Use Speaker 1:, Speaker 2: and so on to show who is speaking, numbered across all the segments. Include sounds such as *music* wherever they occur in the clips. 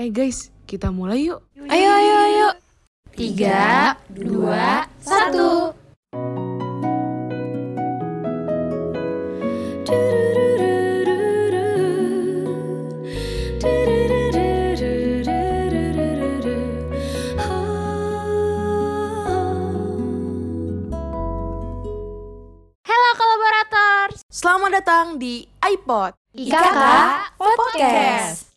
Speaker 1: Eh guys, kita mulai yuk.
Speaker 2: Ayo, ayo, ayo. Tiga, dua, satu. Halo kolaborators.
Speaker 1: Selamat datang di iPod.
Speaker 2: IKK Podcast.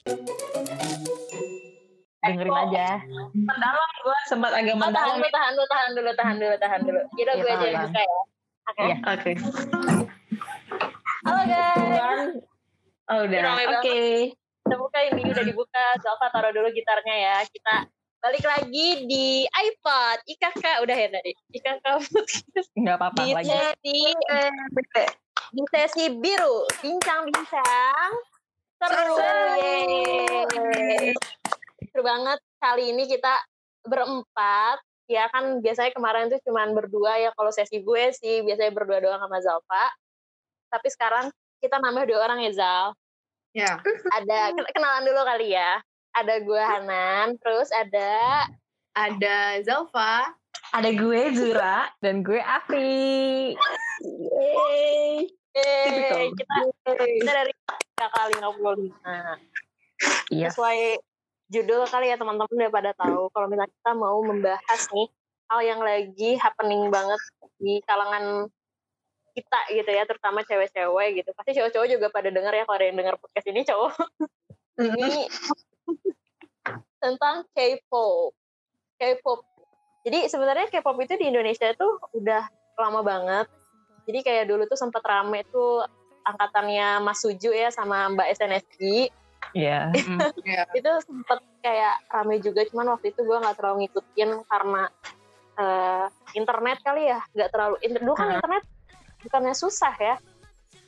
Speaker 3: Dengerin aja.
Speaker 4: mendalam gue sempat agak
Speaker 3: Oh, tahan
Speaker 4: mendalam
Speaker 3: dulu, tahan dulu, tahan dulu, tahan dulu, tahan dulu. Kira
Speaker 4: Iya,
Speaker 3: gue aja yang buka ya. Oke.
Speaker 4: Iya. oke
Speaker 3: Halo guys.
Speaker 4: oh udah oke
Speaker 3: banget. Kita buka ini udah dibuka. Zalfa taruh dulu gitarnya ya. Kita balik lagi di iPod. IKK udah ya tadi. IKK Podcast. *laughs*
Speaker 4: nggak apa-apa
Speaker 3: di
Speaker 4: lagi
Speaker 3: sesi eh, di sesi biru bincang-bincang seru Yeay. Seru banget kali ini kita berempat ya kan biasanya kemarin tuh cuman berdua ya kalau sesi gue sih biasanya berdua doang sama Zalfa tapi sekarang kita nambah dua orang ya Zal
Speaker 4: ya
Speaker 3: ada kenalan dulu kali ya ada gue Hanan terus ada
Speaker 2: Ada Zalfa.
Speaker 4: ada gue Zura dan gue Afi
Speaker 3: Yeay. Yeay. Kita, kita dari kali 55.
Speaker 4: iya
Speaker 3: Sesuai judul kali ya teman-teman udah pada tahu kalau misalnya kita mau membahas nih hal yang lagi happening banget di kalangan kita gitu ya, terutama cewek-cewek gitu. Pasti cowok-cowok juga pada denger ya kalau ada yang denger podcast ini cowok. ini tentang K-pop. K-pop. Jadi sebenarnya K-pop itu di Indonesia itu udah lama banget. Jadi kayak dulu tuh sempat rame tuh angkatannya Mas Suju ya sama Mbak SNSD.
Speaker 4: Iya *laughs*
Speaker 3: Itu sempat kayak rame juga, cuman waktu itu gue nggak terlalu ngikutin karena eh, internet kali ya, nggak terlalu. inter- Dulu kan
Speaker 4: Aha.
Speaker 3: internet bukannya susah ya,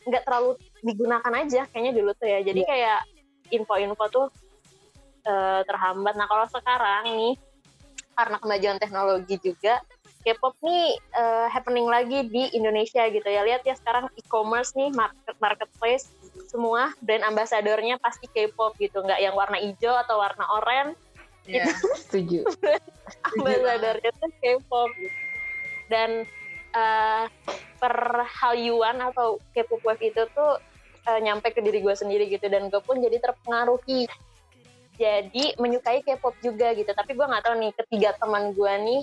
Speaker 3: nggak terlalu digunakan aja kayaknya dulu tuh ya. Jadi kayak info-info tuh eh, terhambat. Nah kalau sekarang nih karena kemajuan teknologi juga K-pop nih eh, happening lagi di Indonesia gitu ya. Lihat ya sekarang e-commerce nih market marketplace semua brand ambasadornya pasti K-pop gitu, nggak yang warna hijau atau warna oranye.
Speaker 2: Ya. *laughs*
Speaker 4: setuju *laughs*
Speaker 3: Ambasadornya tuh K-pop gitu. Dan eh, per Hallyuan atau K-pop wave itu tuh eh, nyampe ke diri gue sendiri gitu dan gue pun jadi terpengaruhi jadi menyukai K-pop juga gitu tapi gue nggak tahu nih ketiga teman gue nih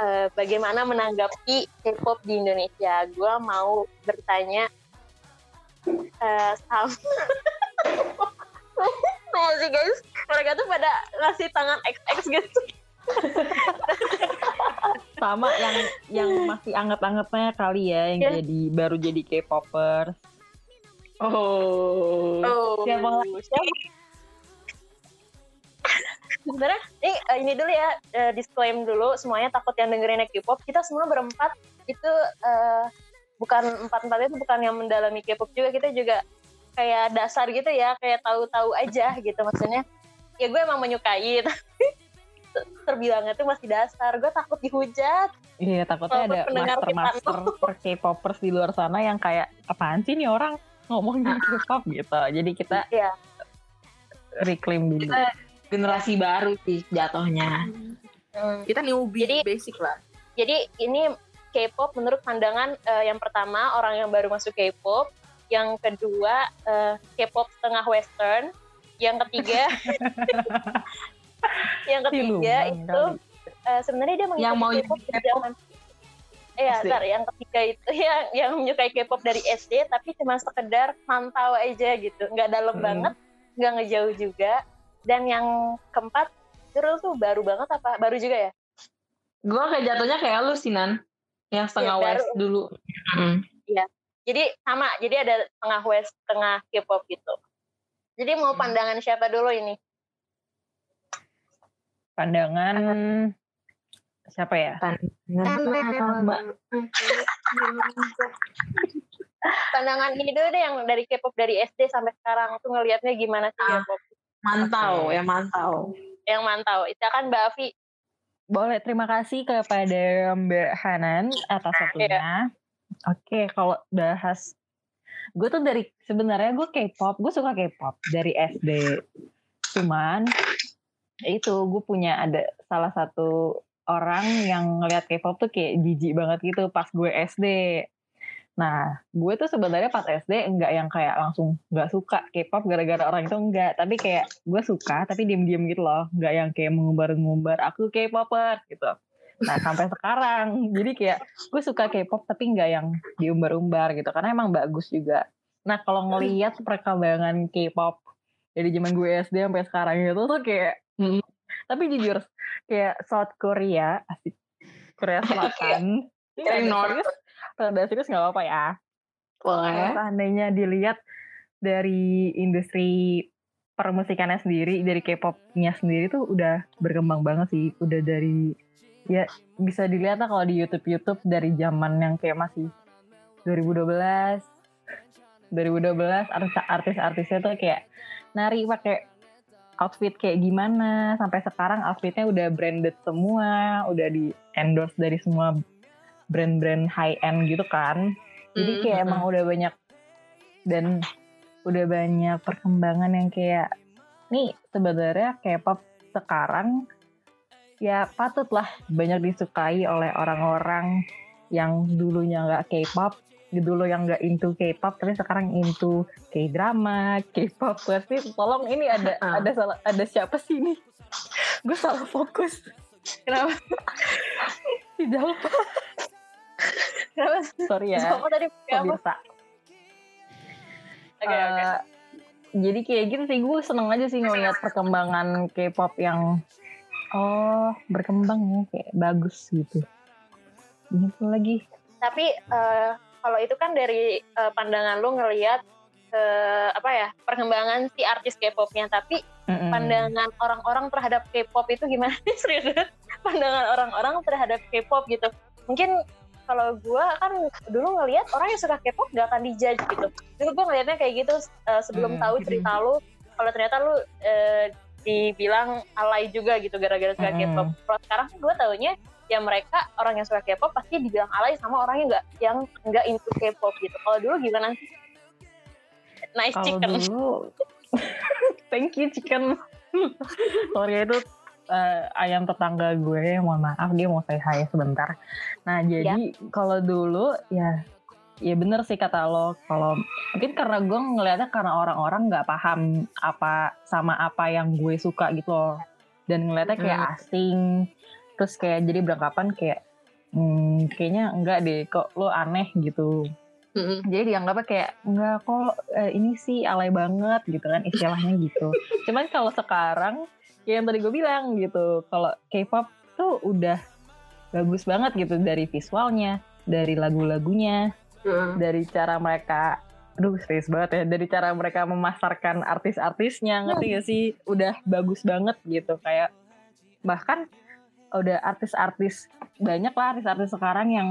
Speaker 3: eh, bagaimana menanggapi K-pop di Indonesia gue mau bertanya eh, sama *laughs* Nah sih guys, mereka tuh pada ngasih tangan XX gitu.
Speaker 4: sama yang yang masih anget-angetnya kali ya yang
Speaker 3: Iya.
Speaker 4: jadi baru jadi K-popers oh
Speaker 3: Oh,
Speaker 4: Siapa lagi?
Speaker 3: siapa? Sebenarnya, ini, eh, ini dulu ya, eh, disclaim dulu, semuanya takut yang dengerin K-pop. Kita semua berempat itu eh, bukan empat-empatnya itu bukan yang mendalami K-pop juga, kita juga kayak dasar gitu ya, kayak tahu-tahu aja gitu maksudnya. Ya gue emang menyukai, *laughs* tapi terbilangnya tuh masih dasar. Gue takut dihujat.
Speaker 4: Iya takutnya
Speaker 3: Walaupun
Speaker 4: ada
Speaker 3: kita
Speaker 4: master-master per K-popers di luar sana yang kayak apaan sih nih orang ngomongin K-pop gitu. Jadi kita
Speaker 3: Iya.
Speaker 4: reclaim dulu.
Speaker 5: generasi baru sih jatuhnya.
Speaker 2: Kita newbie
Speaker 3: Jadi-
Speaker 2: basic lah.
Speaker 3: Jadi ini K-pop menurut pandangan eh, yang pertama orang yang baru masuk K-pop, yang kedua eh, K-pop setengah western, yang ketiga *laughs* yang ketiga
Speaker 4: Siluman
Speaker 3: itu eh, sebenarnya dia mengikuti
Speaker 5: Yang mau
Speaker 3: K-pop dari zaman Iya, ntar yang ketiga itu *laughs* yang yang menyukai K-pop dari SD tapi cuma sekedar mantau aja gitu, nggak dalam
Speaker 4: Hmm.
Speaker 3: banget, nggak ngejauh juga. Dan yang keempat, Zerul tuh baru banget apa? Baru juga ya?
Speaker 5: Gua kayak jatuhnya kayak lu sih Nan. Yang setengah
Speaker 3: Iya, baru.
Speaker 5: west dulu. Mm.
Speaker 3: Jadi sama, jadi ada tengah west, tengah K-pop gitu. Jadi mau pandangan siapa dulu ini?
Speaker 4: Pandangan siapa ya?
Speaker 5: Mbak.
Speaker 3: Pandangan ini dulu deh yang dari K-pop dari SD sampai sekarang tuh ngelihatnya gimana sih
Speaker 5: Ah.
Speaker 3: K-pop?
Speaker 5: Mantau, ya mantau.
Speaker 3: Yang mantau. Itu kan Mbak Afi.
Speaker 4: Boleh terima kasih kepada Mbak Hanan atas waktunya. Oke, kalau bahas gue tuh dari sebenarnya gue K-pop, gue suka K-pop dari SD. Cuman itu gue punya ada salah satu orang yang ngeliat K-pop tuh kayak jijik banget gitu pas gue SD. Nah, gue tuh sebenarnya pas SD enggak yang kayak langsung nggak suka K-pop gara-gara orang itu enggak, tapi kayak gue suka tapi diem-diem gitu loh, nggak yang kayak mengumbar-ngumbar aku K-popper gitu. Nah sampai sekarang, jadi kayak gue suka K-pop tapi nggak yang diumbar-umbar gitu, karena emang bagus juga. Nah kalau ngelihat perkembangan K-pop dari zaman gue SD sampai sekarang itu tuh kayak, hmm, tapi jujur kayak South Korea, asik Korea Selatan.
Speaker 5: Kayak North.
Speaker 4: Rada serius nggak apa-apa ya. Kalau
Speaker 5: Boleh.
Speaker 4: seandainya dilihat dari industri permusikannya sendiri, dari K-popnya sendiri tuh udah berkembang banget sih. Udah dari ya bisa dilihat lah kalau di YouTube YouTube dari zaman yang kayak masih 2012 2012 artis- artis-artisnya tuh kayak nari pakai outfit kayak gimana sampai sekarang outfitnya udah branded semua udah di endorse dari semua brand-brand high end gitu kan jadi
Speaker 5: Hmm,
Speaker 4: kayak
Speaker 5: hmm.
Speaker 4: emang udah banyak dan udah banyak perkembangan yang kayak nih sebenarnya K-pop sekarang ya patutlah banyak disukai oleh orang-orang yang dulunya nggak K-pop dulu yang nggak into K-pop tapi sekarang into K-drama, K-pop pasti tolong ini ada
Speaker 5: Ah.
Speaker 4: ada salah ada siapa sih ini? Gue salah fokus.
Speaker 3: Kenapa? *laughs*
Speaker 4: Si Jalpa.
Speaker 3: Kenapa?
Speaker 4: Sorry ya.
Speaker 3: Siapa *laughs* tadi pakai apa?
Speaker 4: Pemirsa.
Speaker 3: Oke, oke.
Speaker 4: Eh, jadi kayak gitu sih gue seneng aja sih ngeliat perkembangan K-pop yang oh berkembang ya kayak bagus gitu. Gitu lagi.
Speaker 3: Tapi eh, kalau itu kan dari eh, pandangan lu ngelihat eh, apa ya perkembangan si artis K-popnya, tapi
Speaker 4: Mm-mm.
Speaker 3: pandangan orang-orang terhadap K-pop itu gimana sih *laughs* serius pandangan orang-orang terhadap K-pop gitu mungkin kalau gue kan dulu ngelihat orang yang suka K-pop gak akan dijudge gitu dulu gue ngelihatnya kayak gitu eh, sebelum
Speaker 4: Hmm.
Speaker 3: tahu cerita lu kalau ternyata lu eh, dibilang alay juga gitu gara-gara suka
Speaker 4: Hmm.
Speaker 3: K-pop kalau sekarang gue taunya ya mereka orang yang suka K-pop pasti dibilang alay sama orang yang nggak yang nggak into K-pop gitu kalau dulu gimana sih nice
Speaker 4: Kalau
Speaker 3: chicken
Speaker 4: dulu, *laughs* thank you chicken. *laughs* Sorry itu eh, ayam tetangga gue, mohon maaf dia mau say hi sebentar. Nah jadi kalau dulu ya, ya bener sih kata lo. Kalau mungkin karena gue ngeliatnya karena orang-orang nggak paham apa sama apa yang gue suka gitu loh, dan ngeliatnya kayak asing. Terus kayak jadi beranggapan kayak, hmm, kayaknya enggak deh, kok lo aneh gitu
Speaker 5: Mm-mm.
Speaker 4: jadi dianggapnya kayak enggak kok eh, ini sih alay banget gitu kan istilahnya gitu cuman kalau sekarang ya yang tadi gue bilang gitu kalau K-pop tuh udah bagus banget gitu dari visualnya dari lagu-lagunya
Speaker 5: Mm.
Speaker 4: dari cara mereka aduh serius banget ya dari cara mereka memasarkan artis-artisnya ngerti gak sih? Udah bagus banget gitu kayak bahkan udah artis-artis banyak lah artis-artis sekarang yang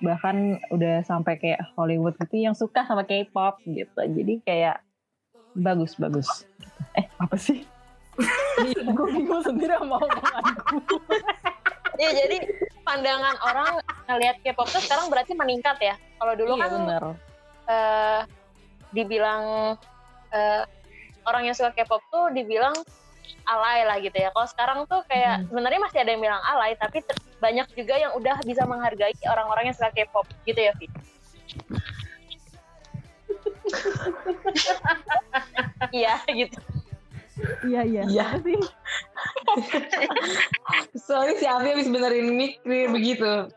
Speaker 4: bahkan udah sampai kayak Hollywood gitu yang suka sama K-pop gitu. Jadi kayak bagus bagus. Eh apa sih gue bingung sendiri sama omongan gue
Speaker 3: Ya jadi pandangan orang ngelihat K-pop tuh sekarang berarti meningkat ya. Kalau dulu
Speaker 4: iya
Speaker 3: kan
Speaker 4: bener
Speaker 3: eh, dibilang eh, orang yang suka K-pop tuh dibilang alay lah gitu ya. Kalau sekarang tuh kayak
Speaker 4: Hmm.
Speaker 3: sebenarnya masih ada yang bilang alay, tapi ter- banyak juga yang udah bisa menghargai orang-orang yang suka K-pop gitu ya, Vi. *laughs* Iya gitu.
Speaker 4: Iya iya
Speaker 5: Iya.
Speaker 4: Sih *laughs*
Speaker 5: Soalnya si Avi habis benerin mic begitu.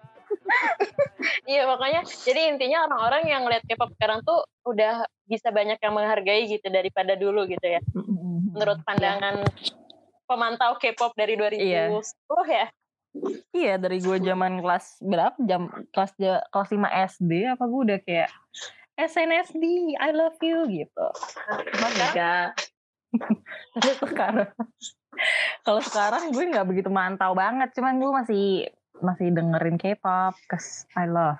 Speaker 3: Iya makanya jadi intinya orang-orang yang ngeliat K-pop sekarang tuh udah bisa banyak yang menghargai gitu daripada dulu gitu ya. Menurut pandangan pemantau K-pop dari 2010
Speaker 4: Iya.
Speaker 3: ya.
Speaker 4: Iya dari gue zaman kelas berapa jam kelas kelas 5 SD apa gue udah kayak SNSD I love you gitu.
Speaker 5: Enggak.
Speaker 4: Tapi sekarang kalau sekarang gue nggak begitu mantau banget, cuman gue masih masih dengerin K-pop, cause I love.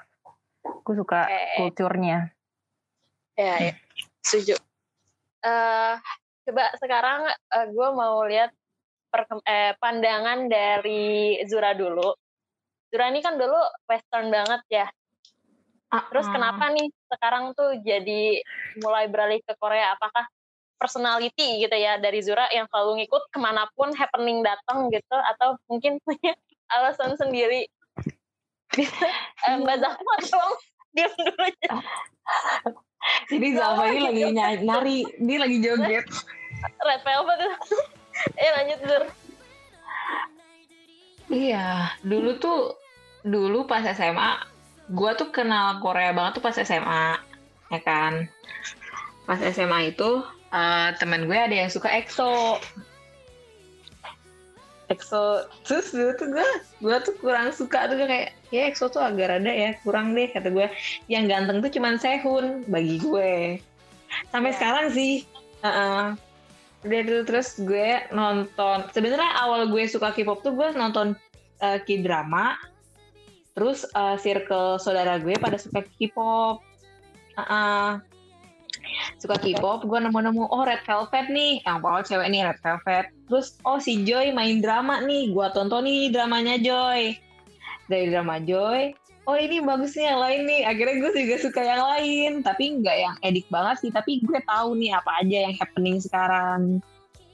Speaker 4: Gue suka
Speaker 3: Eh.
Speaker 4: kulturnya.
Speaker 3: Ya, ya. setuju. Eh, coba sekarang gue mau lihat eh, pandangan dari Zura dulu. Zura ini kan dulu western banget ya. Terus kenapa nih sekarang tuh jadi mulai beralih ke Korea? Apakah personality gitu ya dari Zura yang selalu ngikut ke mana pun happening datang gitu atau mungkin punya *laughs* alasan sendiri. *laughs* Eh, Mbak Zahma tolong diam dulu aja. *laughs*
Speaker 5: Jadi Zalfa ini lagi ny- nari, dia lagi joget.
Speaker 3: Red Velvet itu. eh lanjut Zur.
Speaker 5: Iya, dulu tuh dulu pas SMA, gua tuh kenal Korea banget tuh pas SMA, ya kan. Pas SMA itu eh, temen gue ada yang suka EXO. EXO, terus dulu tuh gue, gue tuh kurang suka tuh kayak, ya EXO tuh agak rada ya, kurang deh kata gue. Yang ganteng tuh cuman Sehun bagi gue. Sampai
Speaker 3: Ya.
Speaker 5: sekarang sih, Heeh. Udah dulu terus gue nonton. Sebenarnya awal gue suka K-pop tuh gue nonton uh, K-drama. Terus uh, circle saudara gue pada suka K-pop. Heeh. Suka K-pop, gue nemu-nemu oh Red Velvet nih, yang awal cewek nih Red Velvet. Terus oh si Joy main drama nih, gue tonton nih dramanya Joy. Dari drama Joy, oh ini bagus nih yang lain nih. Akhirnya gue juga suka yang lain, tapi nggak yang edik banget sih. Tapi gue tahu nih apa aja yang happening sekarang.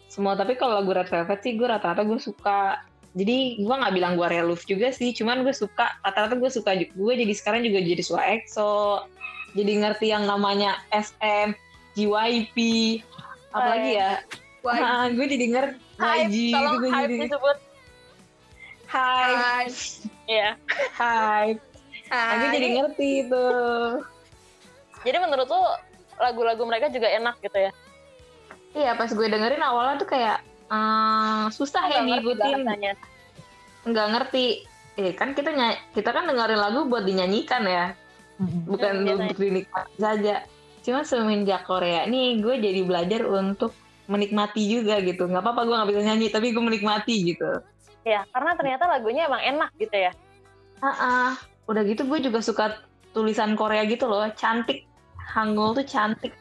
Speaker 5: Semua tapi kalau lagu Red Velvet sih gue rata-rata gue suka. Jadi gue nggak bilang gue reluf juga sih, cuman gue suka rata-rata gue suka. Gue jadi sekarang juga jadi suka EXO, jadi ngerti yang namanya SM, JYP, apalagi ya. Wah, *laughs* gue jadi ngerti
Speaker 3: Hype,
Speaker 5: YG
Speaker 3: tolong
Speaker 5: gitu gue
Speaker 3: hype
Speaker 5: jadi
Speaker 3: disebut.
Speaker 5: hype,
Speaker 1: Hai.
Speaker 3: Iya.
Speaker 5: hype. Nah, gue jadi ngerti itu.
Speaker 3: Jadi menurut lu lagu-lagu mereka juga enak gitu ya?
Speaker 5: Iya, pas gue dengerin awalnya tuh kayak eh, susah ya ngikutin, nggak ngerti. Eh kan kita ny- kita kan dengerin lagu buat dinyanyikan ya, bukan
Speaker 3: Hmm,
Speaker 5: untuk dinikmati saja. Cuma semenjak Korea nih, gue jadi belajar untuk menikmati juga gitu. Nggak apa-apa gue nggak bisa nyanyi, tapi gue menikmati gitu.
Speaker 3: Ya, karena ternyata lagunya emang enak gitu ya.
Speaker 5: Ah, ah. udah gitu gue juga suka tulisan Korea gitu loh, cantik. Hangul tuh cantik.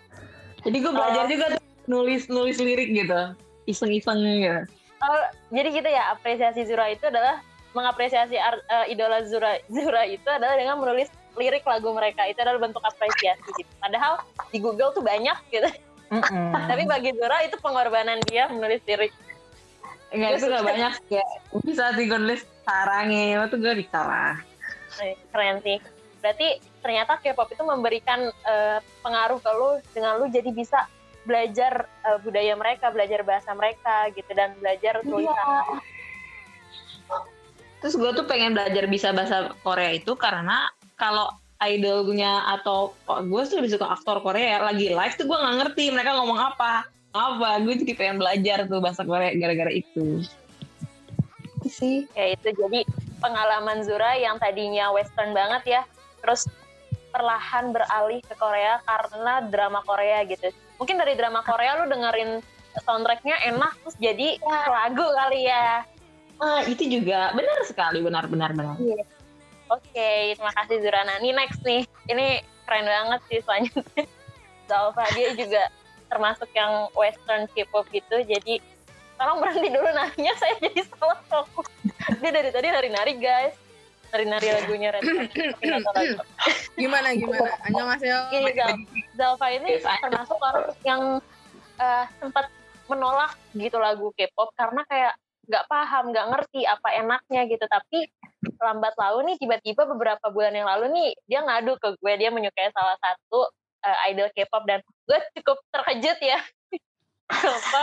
Speaker 5: Jadi gue belajar
Speaker 3: Oh.
Speaker 5: juga tuh nulis nulis lirik gitu, iseng-iseng gitu.
Speaker 3: Oh, jadi gitu ya, apresiasi Zura itu adalah mengapresiasi ar- eh, idola Zura *laughs* Zura itu adalah dengan menulis lirik lagu mereka. Itu adalah bentuk apresiasi gitu. Padahal di Google tuh banyak gitu. *laughs* Tapi bagi Zura itu pengorbanan dia menulis lirik.
Speaker 5: Enggak, itu gak banyak ya. Bisa sih gue nulis sarangnya, itu gue bisa lah.
Speaker 3: Eh, Keren sih. Berarti ternyata K-pop itu memberikan eh, pengaruh ke lu dengan lu jadi bisa belajar eh, budaya mereka, belajar bahasa mereka gitu dan belajar tulisan.
Speaker 5: Terus gue tuh pengen belajar bisa bahasa Korea itu karena kalau idolnya atau oh, gue tuh lebih suka aktor Korea. Lagi live tuh gue nggak ngerti mereka ngomong apa. Apa? Gue jadi pengen belajar tuh bahasa Korea gara-gara itu. Sih.
Speaker 3: Ya itu jadi pengalaman Zura yang tadinya western banget ya, terus perlahan beralih ke Korea karena drama Korea gitu. Mungkin dari drama Korea lu dengerin soundtracknya enak terus jadi lagu kali ya.
Speaker 5: ah itu juga benar sekali. Benar benar benar
Speaker 3: Oke, terima kasih Zura. Ini next nih. Ini keren banget sih selanjutnya. *laughs* Zalfa dia juga termasuk yang western K-pop gitu. Jadi tolong berhenti dulu nanya *laughs* saya jadi salah fokus. Dia dari tadi nari-nari guys. Nari-nari lagunya Red. *laughs*
Speaker 1: Gimana gimana? Annyeonghaseyo.
Speaker 3: Gini Zal, Zalfa ini termasuk orang yang eh, sempat menolak gitu lagu K-pop karena kayak nggak paham, nggak ngerti apa enaknya gitu. Tapi lambat laun nih tiba-tiba beberapa bulan yang lalu nih dia ngadu ke gue dia menyukai salah satu eh, idol K-pop dan gue cukup terkejut ya. *laughs* Kenapa?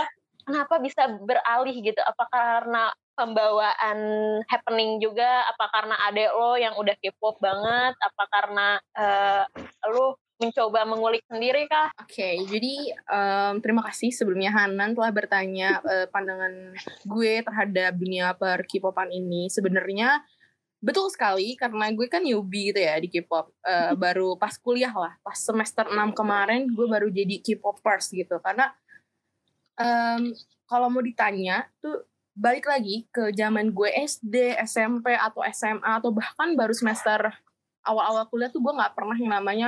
Speaker 3: Kenapa bisa beralih gitu? Apa karena pembawaan happening juga? Apa karena adek lo yang udah K-pop banget? Apa karena eh, lo mencoba mengulik sendiri kah?
Speaker 1: Oke, jadi em, terima kasih sebelumnya Hanan telah bertanya eh, pandangan gue terhadap dunia per K-popan ini. Sebenarnya betul sekali karena gue kan newbie gitu ya di K-pop. Eh, baru pas kuliah lah, pas semester 6 kemarin gue baru jadi K-popers gitu. Karena em, kalau mau ditanya tuh balik lagi ke zaman gue SD, SMP atau SMA atau bahkan baru semester awal-awal kuliah tuh gue nggak pernah yang namanya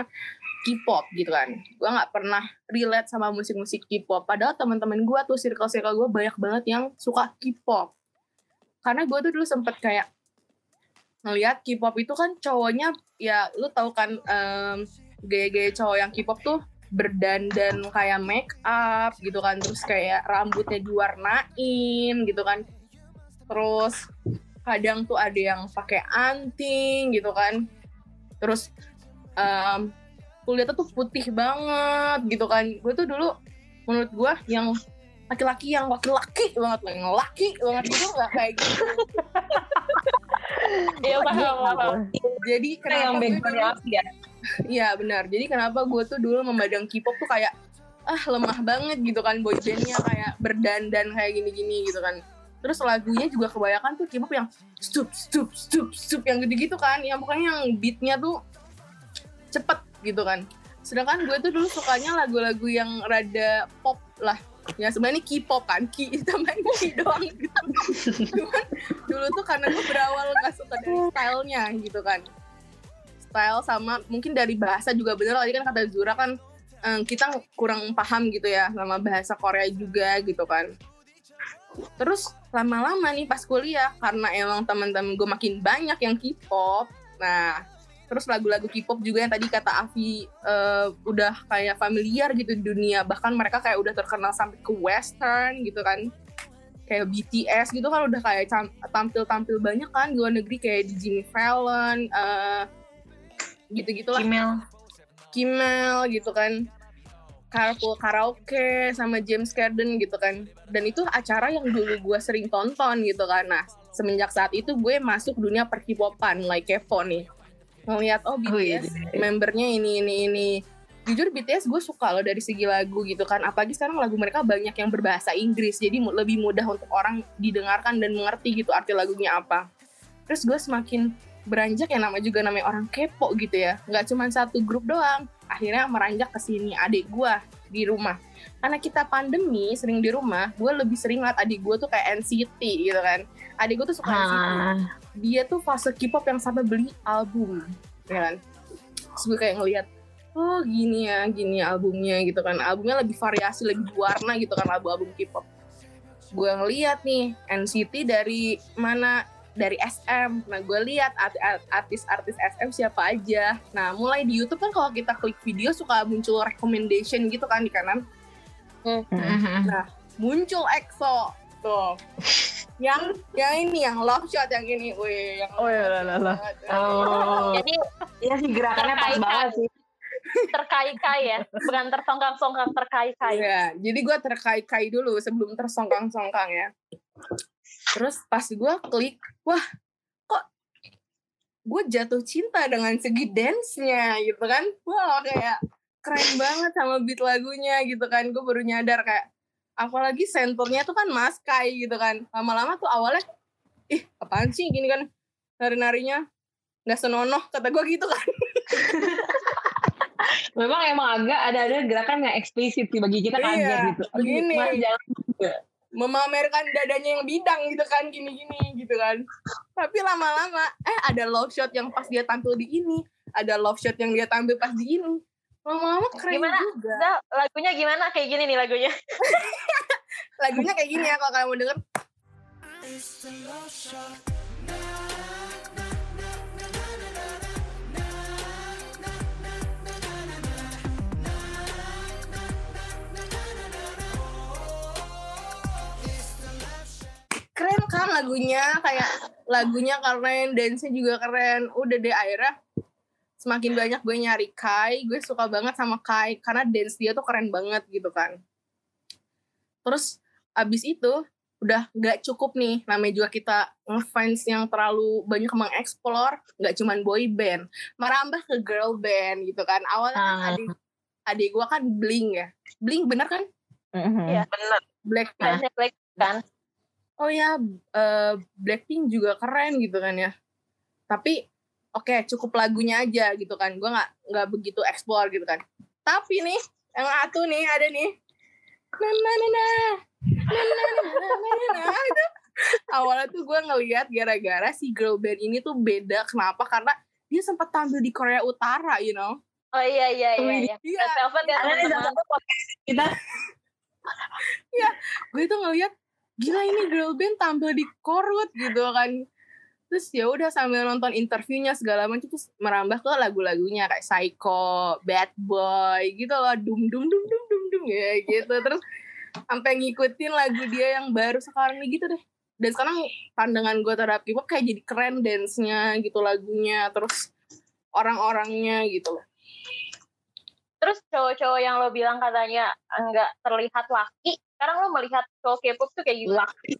Speaker 1: K-pop gitu kan. Gue nggak pernah relate sama musik-musik K-pop. Padahal teman-teman gue tuh circle-circle gue banyak banget yang suka K-pop. Karena gue tuh dulu sempet kayak ngelihat K-pop itu kan cowoknya ya lu tahu kan em, gaya-gaya cowok yang K-pop tuh berdandan kayak make up gitu kan terus kayak rambutnya diwarnain gitu kan terus kadang tuh ada yang pakai anting gitu kan terus um, kulitnya tuh putih banget gitu kan gue tuh dulu menurut gue yang laki-laki yang laki-laki banget yang laki banget gitu nggak kayak gitu *laughs*
Speaker 3: Iya paham paham.
Speaker 1: jadi kenapa
Speaker 5: yang
Speaker 1: gue dulu-
Speaker 5: ya.
Speaker 1: Iya benar. Jadi kenapa gue tuh dulu memandang K-pop tuh kayak ah lemah banget gitu kan boy bandnya kayak berdandan kayak gini-gini gitu kan. Terus lagunya juga kebanyakan tuh K-pop yang stup stup stup stup yang gitu-gitu kan. Yang pokoknya yang beatnya tuh cepet gitu kan. Sedangkan gue tuh dulu sukanya lagu-lagu yang rada pop lah. Ya sebenarnya K-pop kan, Ki *laughs* tambahin Ki doang gitu. Cuman dulu tuh karena gue berawal gak suka dari stylenya gitu kan style sama mungkin dari bahasa juga bener tadi kan kata Zura kan eh, kita kurang paham gitu ya sama bahasa Korea juga gitu kan terus lama-lama nih pas kuliah karena emang teman-teman gue makin banyak yang K-pop. Nah terus lagu-lagu K-pop juga yang tadi kata Avi eh, udah kayak familiar gitu di dunia. Bahkan mereka kayak udah terkenal sampai ke western gitu kan. Kayak BTS gitu kan udah kayak tampil-tampil banyak kan di luar negeri. Kayak di Jimmy Fallon eh, gitu-gitu lah
Speaker 5: Email.
Speaker 1: Kimmel gitu kan Carpool Karaoke sama James Corden gitu kan. Dan itu acara yang dulu gue sering tonton gitu kan. Nah semenjak saat itu gue masuk dunia perkipopan like kepo nih. Ngeliat oh BTS membernya ini ini ini. Jujur BTS gue suka loh dari segi lagu gitu kan. Apalagi sekarang lagu mereka banyak yang berbahasa Inggris jadi lebih mudah untuk orang didengarkan dan mengerti gitu arti lagunya apa. Terus gue semakin beranjak ya nama juga namanya orang kepo gitu ya. Nggak cuma satu grup doang akhirnya meranjak ke sini adik gue di rumah. Karena kita pandemi sering di rumah gue lebih sering liat adik gue tuh kayak NCT gitu kan. Adik gue tuh suka NCT
Speaker 5: Ah.
Speaker 1: dia tuh fase K-pop yang sampai beli album ya kan? Terus gue kayak ngeliat oh gini ya gini albumnya gitu kan. Albumnya lebih variasi lebih warna gitu kan album-album K-pop. Gue ngeliat nih NCT dari mana dari SM nah gue lihat art- art- artis-artis SM siapa aja nah mulai di YouTube kan kalau kita klik video suka muncul recommendation gitu kan di kanan
Speaker 5: Mhm.
Speaker 1: muncul EXO tuh yang yang ini yang love shot yang ini wih yang
Speaker 4: Oh, ya, lah, lah, lah.
Speaker 5: Oh.
Speaker 3: Jadi
Speaker 5: Iya sih gerakannya pas banget sih.
Speaker 3: terkai-kai ya, bukan tersongkang-songkang terkai-kai.
Speaker 1: Iya, jadi gue terkai-kai dulu sebelum tersongkang-songkang ya. Terus pas gue klik, wah kok gue jatuh cinta dengan segi dance-nya gitu kan. Wah kayak keren banget sama beat lagunya gitu kan. Gue baru nyadar kayak, apalagi senternya tuh kan Mas Kai gitu kan. Lama-lama tuh awalnya, ih apaan sih gini kan nari-narinya. Nggak senonoh, kata gue gitu kan. *laughs*
Speaker 5: Memang emang agak ada-ada gerakan yang eksplisit sih bagi kita
Speaker 1: Iya,
Speaker 5: kaget gitu.
Speaker 1: Begini.
Speaker 5: Mas, jangan
Speaker 1: memamerkan dadanya yang bidang gitu kan gini-gini gitu kan tapi lama-lama eh ada love shot yang pas dia tampil di ini ada love shot yang dia tampil pas di ini lama-lama keren
Speaker 3: Gimana?
Speaker 1: juga
Speaker 3: Zal, lagunya gimana? Kayak gini nih lagunya. *laughs*
Speaker 1: lagunya kayak gini ya kalau kalian mau denger keren kan lagunya kayak lagunya keren dance-nya juga keren udah deh akhirnya semakin banyak gue nyari Kai gue suka banget sama Kai karena dance dia tuh keren banget gitu kan terus abis itu udah nggak cukup nih namanya juga kita ngefans yang terlalu banyak mengeksplor nggak cuman boy band merambah ke girl band gitu kan awalnya kan
Speaker 5: Ah.
Speaker 1: adik adik gue kan bling ya bling bener kan
Speaker 4: Mhm.
Speaker 3: Iya, benar.
Speaker 1: Blackpink
Speaker 3: Fansnya Black kan.
Speaker 1: Oh ya eh, Blackpink juga keren gitu kan ya. Tapi oke cukup lagunya aja gitu kan. Gue nggak nggak begitu explore gitu kan. Tapi nih yang satu nih ada nih. Na na na na. Na na na na na na itu awalnya tuh gue ngeliat gara-gara si girl band ini tuh beda. Kenapa? Karena dia sempat tampil di Korea Utara you know?
Speaker 3: Oh iya iya iya. iya.
Speaker 1: Iya.
Speaker 3: Ya
Speaker 5: nih
Speaker 3: teman-teman.
Speaker 5: satu podcast kita.
Speaker 1: Gue tuh ngeliat gila ini girl band tampil di Korut gitu kan. Terus ya udah sambil nonton interviewnya segala macam terus merambah ke lagu-lagunya kayak Psycho, Bad Boy gitu loh, dum dum dum dum dum dum ya gitu. Terus sampai ngikutin lagu dia yang baru sekarang nih gitu deh. Dan sekarang pandangan gue terhadap K-pop kayak jadi keren dance-nya gitu lagunya terus orang-orangnya gitu loh.
Speaker 3: Terus cowok-cowok yang lo bilang katanya nggak terlihat laki, sekarang lo melihat cowok K-pop tuh kayak gitu.
Speaker 5: Laki.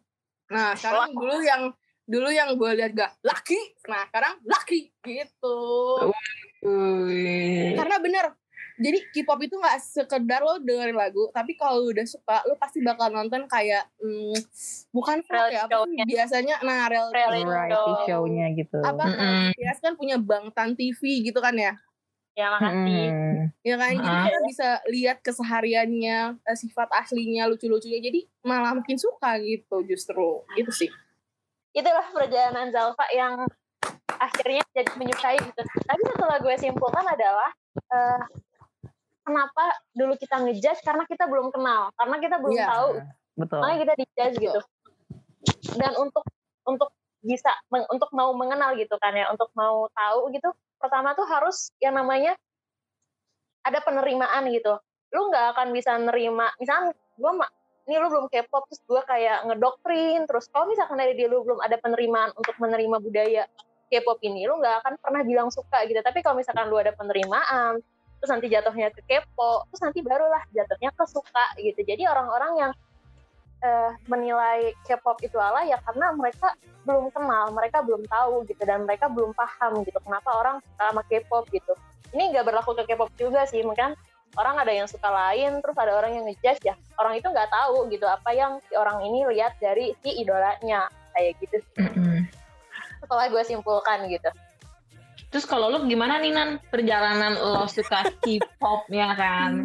Speaker 1: nah sekarang dulu yang dulu yang gue lihat gak laki nah sekarang laki gitu
Speaker 5: Wih.
Speaker 1: karena bener jadi K-pop itu nggak sekedar lo dengerin lagu tapi kalau udah suka lo pasti bakal nonton kayak hmm, bukan vlog
Speaker 3: Reality
Speaker 1: ya apa biasanya nah real
Speaker 3: Reality show.
Speaker 4: show-nya gitu.
Speaker 1: apa
Speaker 5: Mm-mm.
Speaker 1: biasa kan punya Bangtan TV gitu kan ya
Speaker 3: Ya makasih.
Speaker 4: Mm-mm.
Speaker 1: ya kan jadi kita bisa lihat kesehariannya eh, sifat aslinya lucu-lucunya jadi malah makin suka gitu justru itu sih
Speaker 3: Itulah perjalanan Zalfa yang akhirnya jadi menyukai gitu. Tapi setelah gue simpulkan adalah eh, kenapa dulu kita ngejudge karena kita belum kenal, karena kita belum
Speaker 1: Iya.
Speaker 3: tahu,
Speaker 4: Betul.
Speaker 3: makanya kita dijudge gitu. Dan untuk untuk bisa untuk mau mengenal gitu kan ya, untuk mau tahu gitu, pertama tuh harus yang namanya ada penerimaan gitu. Lu nggak akan bisa nerima, misalnya gue ini lu belum K-pop terus gue kayak ngedoktrin terus kalau misalkan dari dia lu belum ada penerimaan untuk menerima budaya K-pop ini lu nggak akan pernah bilang suka gitu tapi kalau misalkan lu ada penerimaan terus nanti jatuhnya ke kepo terus nanti barulah jatuhnya ke suka gitu jadi orang-orang yang eh, menilai K-pop itu ala ya karena mereka belum kenal mereka belum tahu gitu dan mereka belum paham gitu kenapa orang suka sama K-pop gitu. Ini nggak berlaku ke K-pop juga sih mungkin orang ada yang suka lain terus ada orang yang ngejudge ya. Orang itu nggak tahu gitu apa yang si orang ini lihat dari si idolanya kayak gitu setelah gue simpulkan gitu.
Speaker 5: Terus kalau lu gimana nih Nan? Perjalanan lo suka K-pop ya kan?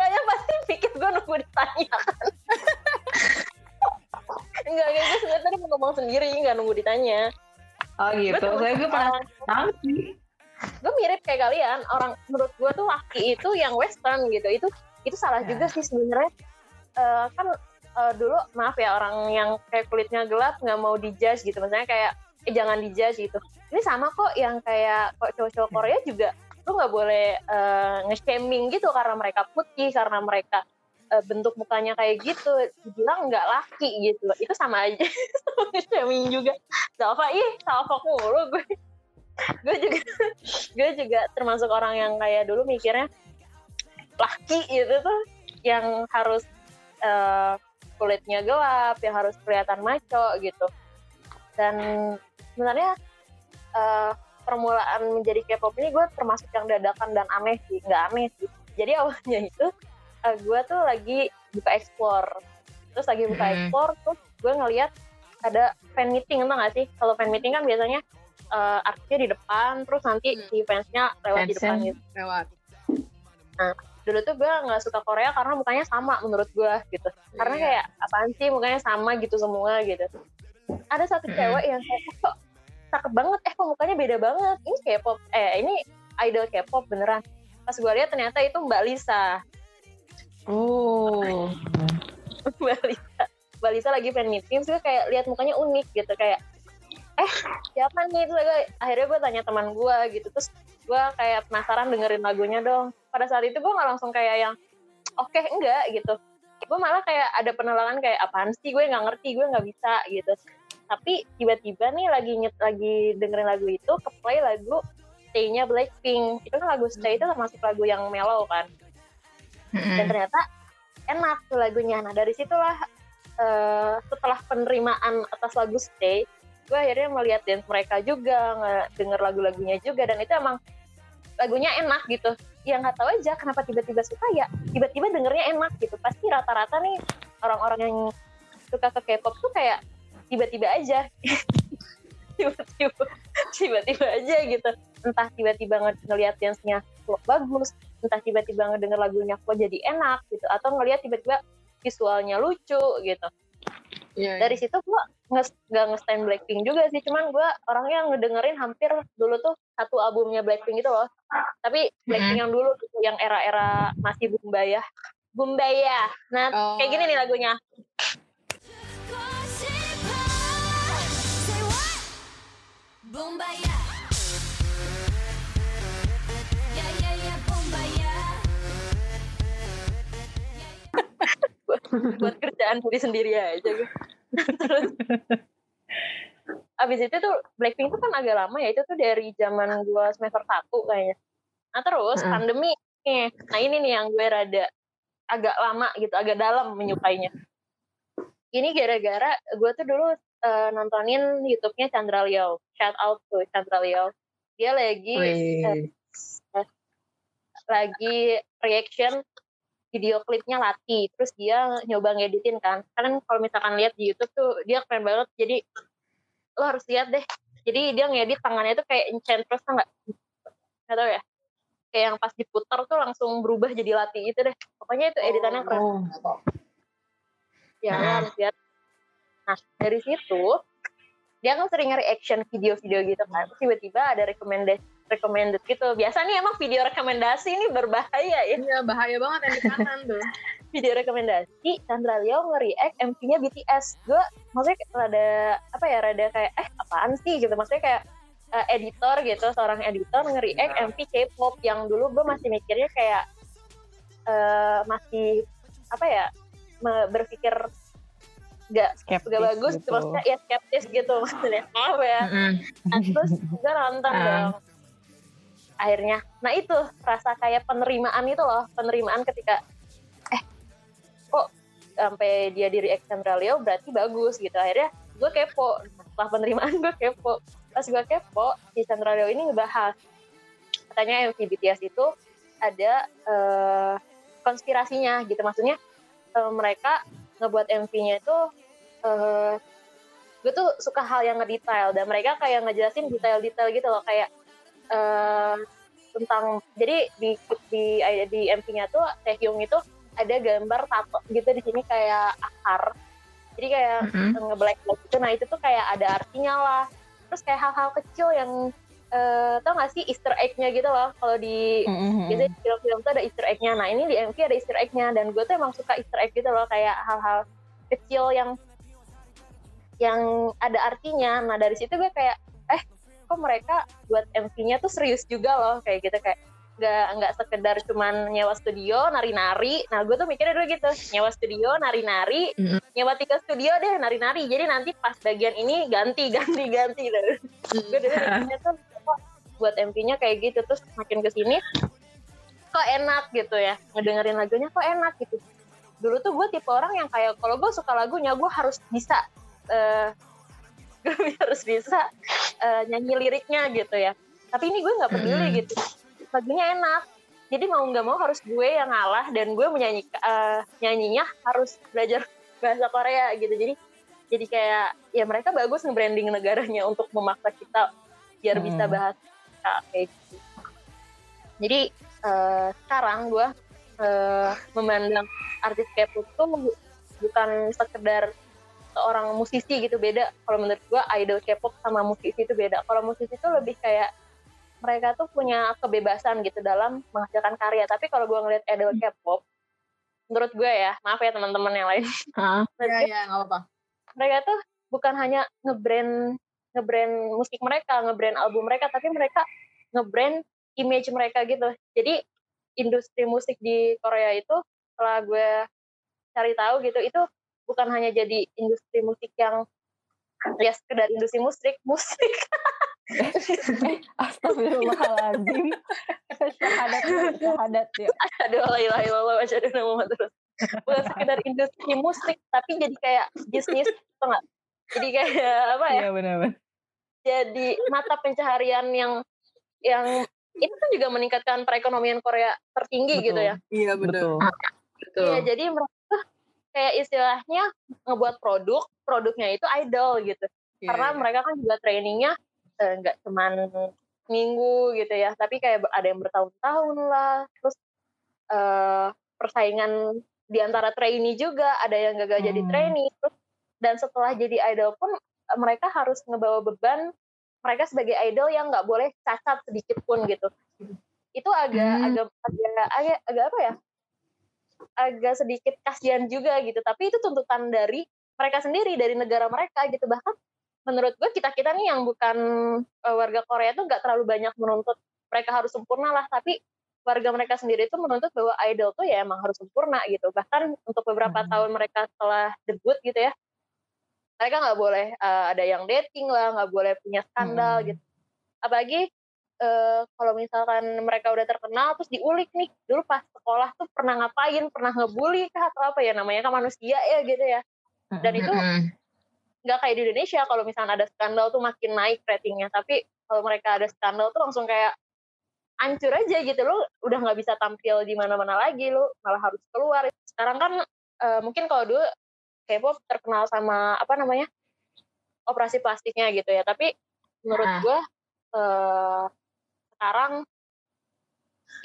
Speaker 3: kayaknya pasti pikir gue nunggu ditanya kan enggak enggak gue sebenarnya tadi mau ngomong sendiri nggak nunggu ditanya.
Speaker 5: Oh gitu.
Speaker 3: Gue
Speaker 5: Saya gue pernah sih.
Speaker 3: gue mirip kayak kalian. Orang menurut gue tuh laki itu yang western gitu. Itu itu salah
Speaker 4: Ya.
Speaker 3: juga sih sebenarnya. Eh, kan eh, dulu maaf ya orang yang kayak kulitnya gelap nggak mau dijudge gitu. Misalnya kayak eh jangan dijudge gitu. Ini sama kok yang kayak kok cowok-cowok Korea juga. Lu nggak boleh eh, nge-shaming gitu karena mereka putih karena mereka eh, bentuk mukanya kayak gitu dibilang nggak laki gitu itu sama aja *laughs* sama juga Salva ih Salva mulu gue gue juga *laughs* gue juga termasuk orang yang kayak dulu mikirnya laki itu tuh yang harus eh, kulitnya gelap, yang harus kelihatan maco gitu. Dan sebenarnya eh, permulaan menjadi K-pop ini gue termasuk yang dadakan dan aneh sih, nggak aneh sih. Jadi awalnya itu eh, gue tuh lagi buka explore, terus lagi buka
Speaker 5: Hmm.
Speaker 3: explore, terus gue ngeliat ada fan meeting, entah nggak sih? Kalau fan meeting kan biasanya eh, artisnya di depan, terus nanti
Speaker 1: Hmm.
Speaker 3: si fansnya lewat di depan gitu
Speaker 1: lewat
Speaker 3: dulu tuh gue nggak suka Korea karena mukanya sama menurut gue gitu karena
Speaker 1: Iya.
Speaker 3: kayak apaan sih mukanya sama gitu semua gitu ada satu
Speaker 5: Mm-mm.
Speaker 3: cewek yang kayak kok cakep banget eh kok mukanya beda banget ini K-pop eh ini idol K-pop beneran pas gue lihat ternyata itu Mbak Lisa
Speaker 5: Oh. *laughs*
Speaker 3: Mbak Lisa. Lagi fan meeting gue kayak lihat mukanya unik gitu kayak eh siapa nih? Gue, akhirnya gue tanya teman gue gitu terus gue kayak penasaran dengerin lagunya dong. Pada saat itu gue nggak langsung kayak yang oke enggak gitu. Gue malah kayak ada penolakan kayak apaan sih? Gue nggak ngerti gue nggak bisa gitu. Tapi tiba-tiba nih lagi nyet lagi dengerin lagu itu ke play lagu Stay-nya Blackpink. Itu kan lagu Stay itu termasuk lagu yang mellow kan dan ternyata enak tuh lagunya. Nah dari situlah eh, setelah penerimaan atas lagu Stay gue akhirnya melihat dance mereka juga denger lagu-lagunya juga dan itu emang lagunya enak gitu. Ya nggak tahu aja kenapa tiba-tiba suka ya tiba-tiba dengernya enak gitu. Pasti rata-rata nih orang-orang yang suka ke K-pop tuh kayak tiba-tiba aja. *laughs* Tiba-tiba tiba-tiba aja gitu. Entah tiba-tiba nge- ngelihat dance-nya bagus entah tiba-tiba ngedenger lagunya kok jadi enak gitu atau ngelihat tiba-tiba visualnya lucu gitu.
Speaker 1: Iya,
Speaker 3: dari situ gua nge- nggak nge-stand Blackpink juga sih cuman gua orangnya yang ngedengerin hampir dulu tuh satu albumnya Blackpink itu loh. Tapi Blackpink yang dulu gitu, yang era-era masih Bumbaya. Bumbaya. Nah
Speaker 1: Oh.
Speaker 3: kayak gini nih lagunya *laughs* buat kerjaan diri sendiri aja gue. terus abis itu tuh Blackpink tuh kan agak lama ya itu tuh dari zaman gue semester 1 kayaknya nah terus
Speaker 5: Mm-mm.
Speaker 3: pandemi nih nah ini nih yang gue rada agak lama gitu agak dalam menyukainya ini gara-gara gue tuh dulu eh, nontonin YouTube-nya Chandra Liao shout out to Chandra Liao dia lagi
Speaker 5: Wih.
Speaker 3: lagi reaction video klipnya Lati terus dia nyoba ngeditin kan. Kalian kalau misalkan lihat di YouTube tuh dia keren banget. Jadi lo harus lihat deh. Jadi dia ngedit tangannya tuh kayak enchantress tau nggak? Nggak tau ya? Kayak yang pas diputar tuh langsung berubah jadi Lati gitu deh. Pokoknya itu editannya keren.
Speaker 5: Oh.
Speaker 3: ya
Speaker 5: Nah.
Speaker 3: harus lihat. Nah dari situ dia kan sering reaction video-video gitu kan. Terus tiba-tiba ada recommended recommended gitu. Biasa nih emang video rekomendasi ini berbahaya ya.
Speaker 1: Iya bahaya banget yang di kanan tuh. *laughs*
Speaker 3: video rekomendasi Chandra Leo nge-react MV-nya BTS gue maksudnya kayak rada apa ya rada kayak eh apaan sih? gitu. Maksudnya kayak eh, editor gitu seorang editor nge-react MV K-pop yang dulu gue masih mikirnya kayak eh, masih apa ya berpikir gak
Speaker 4: Skeptis
Speaker 3: gak bagus.
Speaker 4: gitu.
Speaker 3: maksudnya ya skeptis gitu *laughs* maksudnya. Maaf ya. Nah, terus gue nonton *laughs*
Speaker 5: Ah.
Speaker 3: dong akhirnya. Nah itu rasa kayak penerimaan itu loh penerimaan ketika eh kok sampai dia di reaction berarti bagus gitu. Akhirnya gue kepo setelah penerimaan gue kepo. Pas gue kepo si Leo ini ngebahas katanya MV BTS itu ada eh, konspirasinya gitu. Maksudnya eh, mereka ngebuat MV-nya itu eh, gue tuh suka hal yang ngedetail dan mereka kayak ngejelasin detail-detail gitu loh. Kayak eh, tentang jadi di di di MV-nya tuh Taehyung itu ada gambar tato gitu di sini kayak akar. Jadi kayak
Speaker 5: Mm-mm.
Speaker 3: ngeblack gitu. Nah itu tuh kayak ada artinya lah. Terus kayak hal-hal kecil yang eh, tau gak sih Easter egg-nya gitu loh. Kalau di biasanya di film-film tuh ada Easter egg-nya. Nah ini di MV ada Easter egg-nya. Dan gue tuh emang suka Easter egg gitu loh. Kayak hal-hal kecil yang yang ada artinya. Nah dari situ gue kayak eh kok mereka buat MV-nya tuh serius juga loh kayak gitu kayak nggak nggak sekedar cuman nyewa studio nari-nari. Nah gue tuh mikirnya dulu gitu nyewa studio nari-nari
Speaker 5: Mm-mm.
Speaker 3: nyewa tiga studio deh nari-nari. Jadi nanti pas bagian ini ganti *laughs* ganti ganti gitu. Gue dulu mikirnya tuh kok buat MV-nya kayak gitu terus makin ke sini kok enak gitu ya ngedengerin lagunya kok enak gitu. Dulu tuh gue tipe orang yang kayak kalau gue suka lagunya gue harus bisa eh gue *laughs* harus bisa eh, nyanyi liriknya gitu ya. Tapi ini gue nggak peduli
Speaker 5: Mm-mm.
Speaker 3: gitu. Lagunya enak. Jadi mau nggak mau harus gue yang ngalah dan gue menyanyi eh, nyanyinya harus belajar bahasa Korea gitu. Jadi jadi kayak ya mereka bagus nge-branding negaranya untuk memaksa kita biar bisa
Speaker 4: Hmm.
Speaker 3: bahasa kayak gitu. Jadi eh, sekarang gue eh, memandang artis K-pop tuh bu- bukan sekedar seorang musisi gitu beda kalau menurut gue idol K-pop sama musisi itu beda kalau musisi itu lebih kayak mereka tuh punya kebebasan gitu dalam menghasilkan karya tapi kalau gue ngeliat idol K-pop menurut gue ya maaf ya teman-teman yang lain *laughs*
Speaker 5: Ah.
Speaker 1: iya nggak apa-apa.
Speaker 3: mereka tuh bukan hanya ngebrand ngebrand musik mereka, ngebrand album mereka, tapi mereka ngebrand image mereka gitu. Jadi industri musik di Korea itu setelah gue cari tahu gitu, itu bukan hanya jadi industri musik yang ya sekedar industri musik, musik. *laughs*
Speaker 4: Astagfirullahaladzim. Syahadat, syahadat ya.
Speaker 3: Aduh, la ilaha illallah wa asyhadu anna Muhammadar Rasul. Bukan sekedar industri musik, tapi jadi kayak bisnis, tau nggak? Jadi kayak apa ya?
Speaker 4: Iya benar-benar.
Speaker 3: jadi mata pencaharian yang yang itu kan juga meningkatkan perekonomian Korea tertinggi
Speaker 4: Betul.
Speaker 3: gitu ya.
Speaker 1: Iya.
Speaker 4: Betul.
Speaker 5: Betul.
Speaker 3: Iya, jadi mereka kayak istilahnya ngebuat produk, produknya itu idol gitu.
Speaker 1: Iya,
Speaker 3: Karena mereka kan juga trainingnya eh, nggak cuman minggu gitu ya, tapi kayak ada yang bertahun-tahun lah. Terus eh, persaingan di antara trainee juga, ada yang gagal jadi
Speaker 4: Hmm.
Speaker 3: trainee. Terus dan setelah jadi idol pun eh, mereka harus ngebawa beban mereka sebagai idol yang nggak boleh cacat sedikit pun gitu. Itu agak
Speaker 5: Hmm.
Speaker 3: agak agak agak apa ya? Agak sedikit kasihan juga gitu. Tapi itu tuntutan dari mereka sendiri dari negara mereka gitu. Bahkan menurut gue kita kita nih yang bukan eh, warga Korea tuh nggak terlalu banyak menuntut mereka harus sempurna lah. Tapi keluarga mereka sendiri itu menuntut bahwa idol tuh ya emang harus sempurna gitu. Bahkan untuk beberapa
Speaker 4: Hmm.
Speaker 3: tahun mereka setelah debut gitu ya mereka nggak boleh uh, ada yang dating lah nggak boleh punya skandal
Speaker 4: Hmm.
Speaker 3: gitu. Apalagi uh, kalau misalkan mereka udah terkenal terus diulik nih dulu pas sekolah tuh pernah ngapain? Pernah ngebully kah? Atau apa ya namanya kan manusia ya gitu ya. Dan itu nggak kayak di Indonesia kalau misalnya ada skandal tuh makin naik ratingnya. Tapi kalau mereka ada skandal tuh langsung kayak hancur aja gitu. Lo udah nggak bisa tampil di mana-mana lagi lo malah harus keluar. Sekarang kan eh, mungkin kalau dulu K-pop terkenal sama apa namanya operasi plastiknya gitu ya. Tapi menurut
Speaker 5: Ah.
Speaker 3: gue eh, sekarang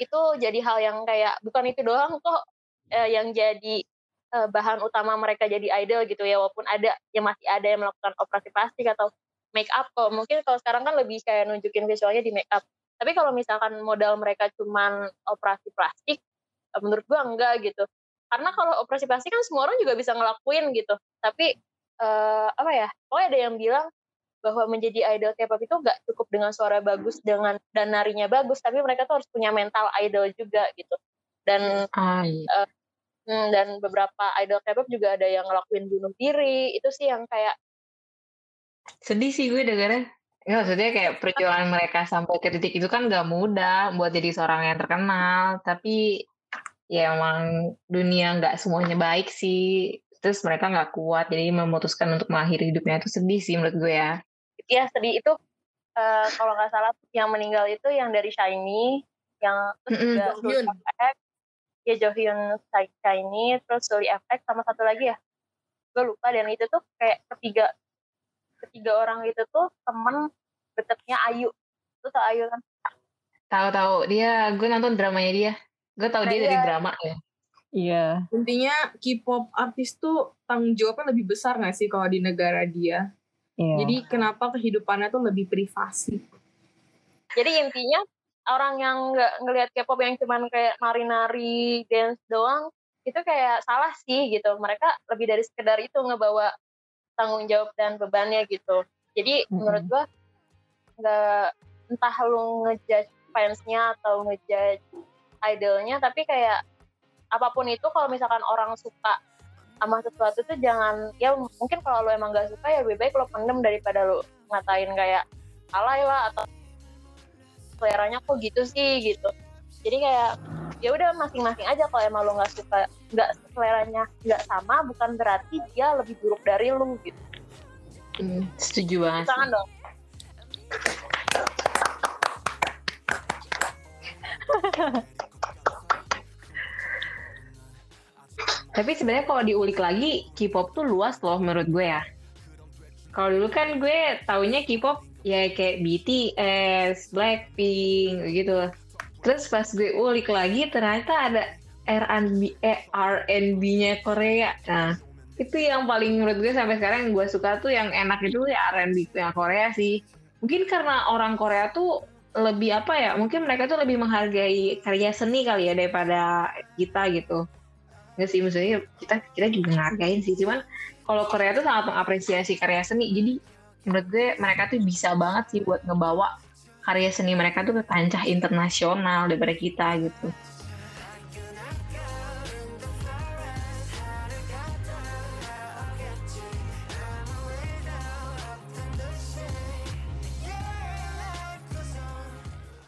Speaker 3: itu jadi hal yang kayak bukan itu doang kok eh, yang jadi eh, bahan utama mereka jadi idol gitu ya walaupun ada yang masih ada yang melakukan operasi plastik atau make up kok. Mungkin kalau sekarang kan lebih kayak nunjukin visualnya di make up. Tapi kalau misalkan modal mereka cuman operasi plastik eh, menurut gua enggak gitu. Karena kalau operasi plastik kan semua orang juga bisa ngelakuin gitu. Tapi eh, apa ya pokoknya ada yang bilang bahwa menjadi idol K-pop itu nggak cukup dengan suara bagus dengan dan narinya bagus tapi mereka tuh harus punya mental idol juga gitu dan
Speaker 5: Ah, iya.
Speaker 3: Hmm, dan beberapa idol K-pop juga ada yang ngelakuin bunuh diri. Itu sih yang kayak
Speaker 5: sedih sih gue dengarnya Ya, maksudnya kayak perjuangan mereka sampai ke titik itu kan gak mudah buat jadi seorang yang terkenal. Tapi ya emang dunia nggak semuanya baik sih. Terus mereka nggak kuat, jadi memutuskan untuk mengakhiri hidupnya itu sedih sih menurut gue ya.
Speaker 3: Ya sedih itu eh, kalau nggak salah yang meninggal itu yang dari Shiny, yang terus juga
Speaker 1: Johyun.
Speaker 3: Sully FX, ya Johyun Shiny, terus Sully FX sama satu lagi ya, gue lupa dan itu tuh kayak ketiga ketiga orang itu tuh temen deketnya Ayu, itu tau Ayu kan?
Speaker 5: Tahu-tahu dia, gue nonton dramanya dia. Gue tahu
Speaker 3: Nah,
Speaker 5: dia dari
Speaker 3: iya.
Speaker 5: drama ya.
Speaker 4: Iya.
Speaker 1: Intinya K-pop artis tuh tanggung jawabnya lebih besar gak sih kalau di negara dia?
Speaker 4: Iya.
Speaker 1: Jadi kenapa kehidupannya tuh lebih privasi?
Speaker 3: Jadi intinya orang yang nggak ngelihat K-pop yang cuman kayak nari-nari, dance doang, itu kayak salah sih gitu. Mereka lebih dari sekedar itu ngebawa tanggung jawab dan bebannya gitu. Jadi
Speaker 4: Mm-mm.
Speaker 3: menurut gua nggak entah lu ngejudge fansnya atau ngejudge idolnya, tapi kayak apa pun itu kalau misalkan orang suka sama sesuatu tuh jangan ya mungkin kalau lu emang gak suka ya lebih baik lo pendem daripada lu ngatain kayak alay lah atau seleranya kok gitu sih gitu jadi kayak ya udah masing-masing aja kalau emang lo nggak suka nggak seleranya nggak sama bukan berarti dia lebih buruk dari lu gitu
Speaker 5: Hmm, setuju banget. sih.
Speaker 3: jangan dong *laughs*
Speaker 5: Tapi sebenarnya kalau diulik lagi, K-pop tuh luas loh menurut gue ya. Kalau dulu kan gue taunya K-pop ya kayak BTS, Blackpink gitu. Terus pas gue ulik lagi ternyata ada R&B eh, R&B-nya Korea. Nah, itu yang paling menurut gue sampai sekarang yang gue suka tuh yang enak itu ya R&B yang Korea sih. Mungkin karena orang Korea tuh lebih apa ya? Mungkin mereka tuh lebih menghargai karya seni kali ya daripada kita gitu. Nggak sih maksudnya kita kita juga ngehargain sih. Cuman kalau Korea tuh sangat mengapresiasi karya seni. Jadi menurut gue mereka tuh bisa banget sih buat ngebawa karya seni mereka tuh ke kancah internasional daripada kita gitu.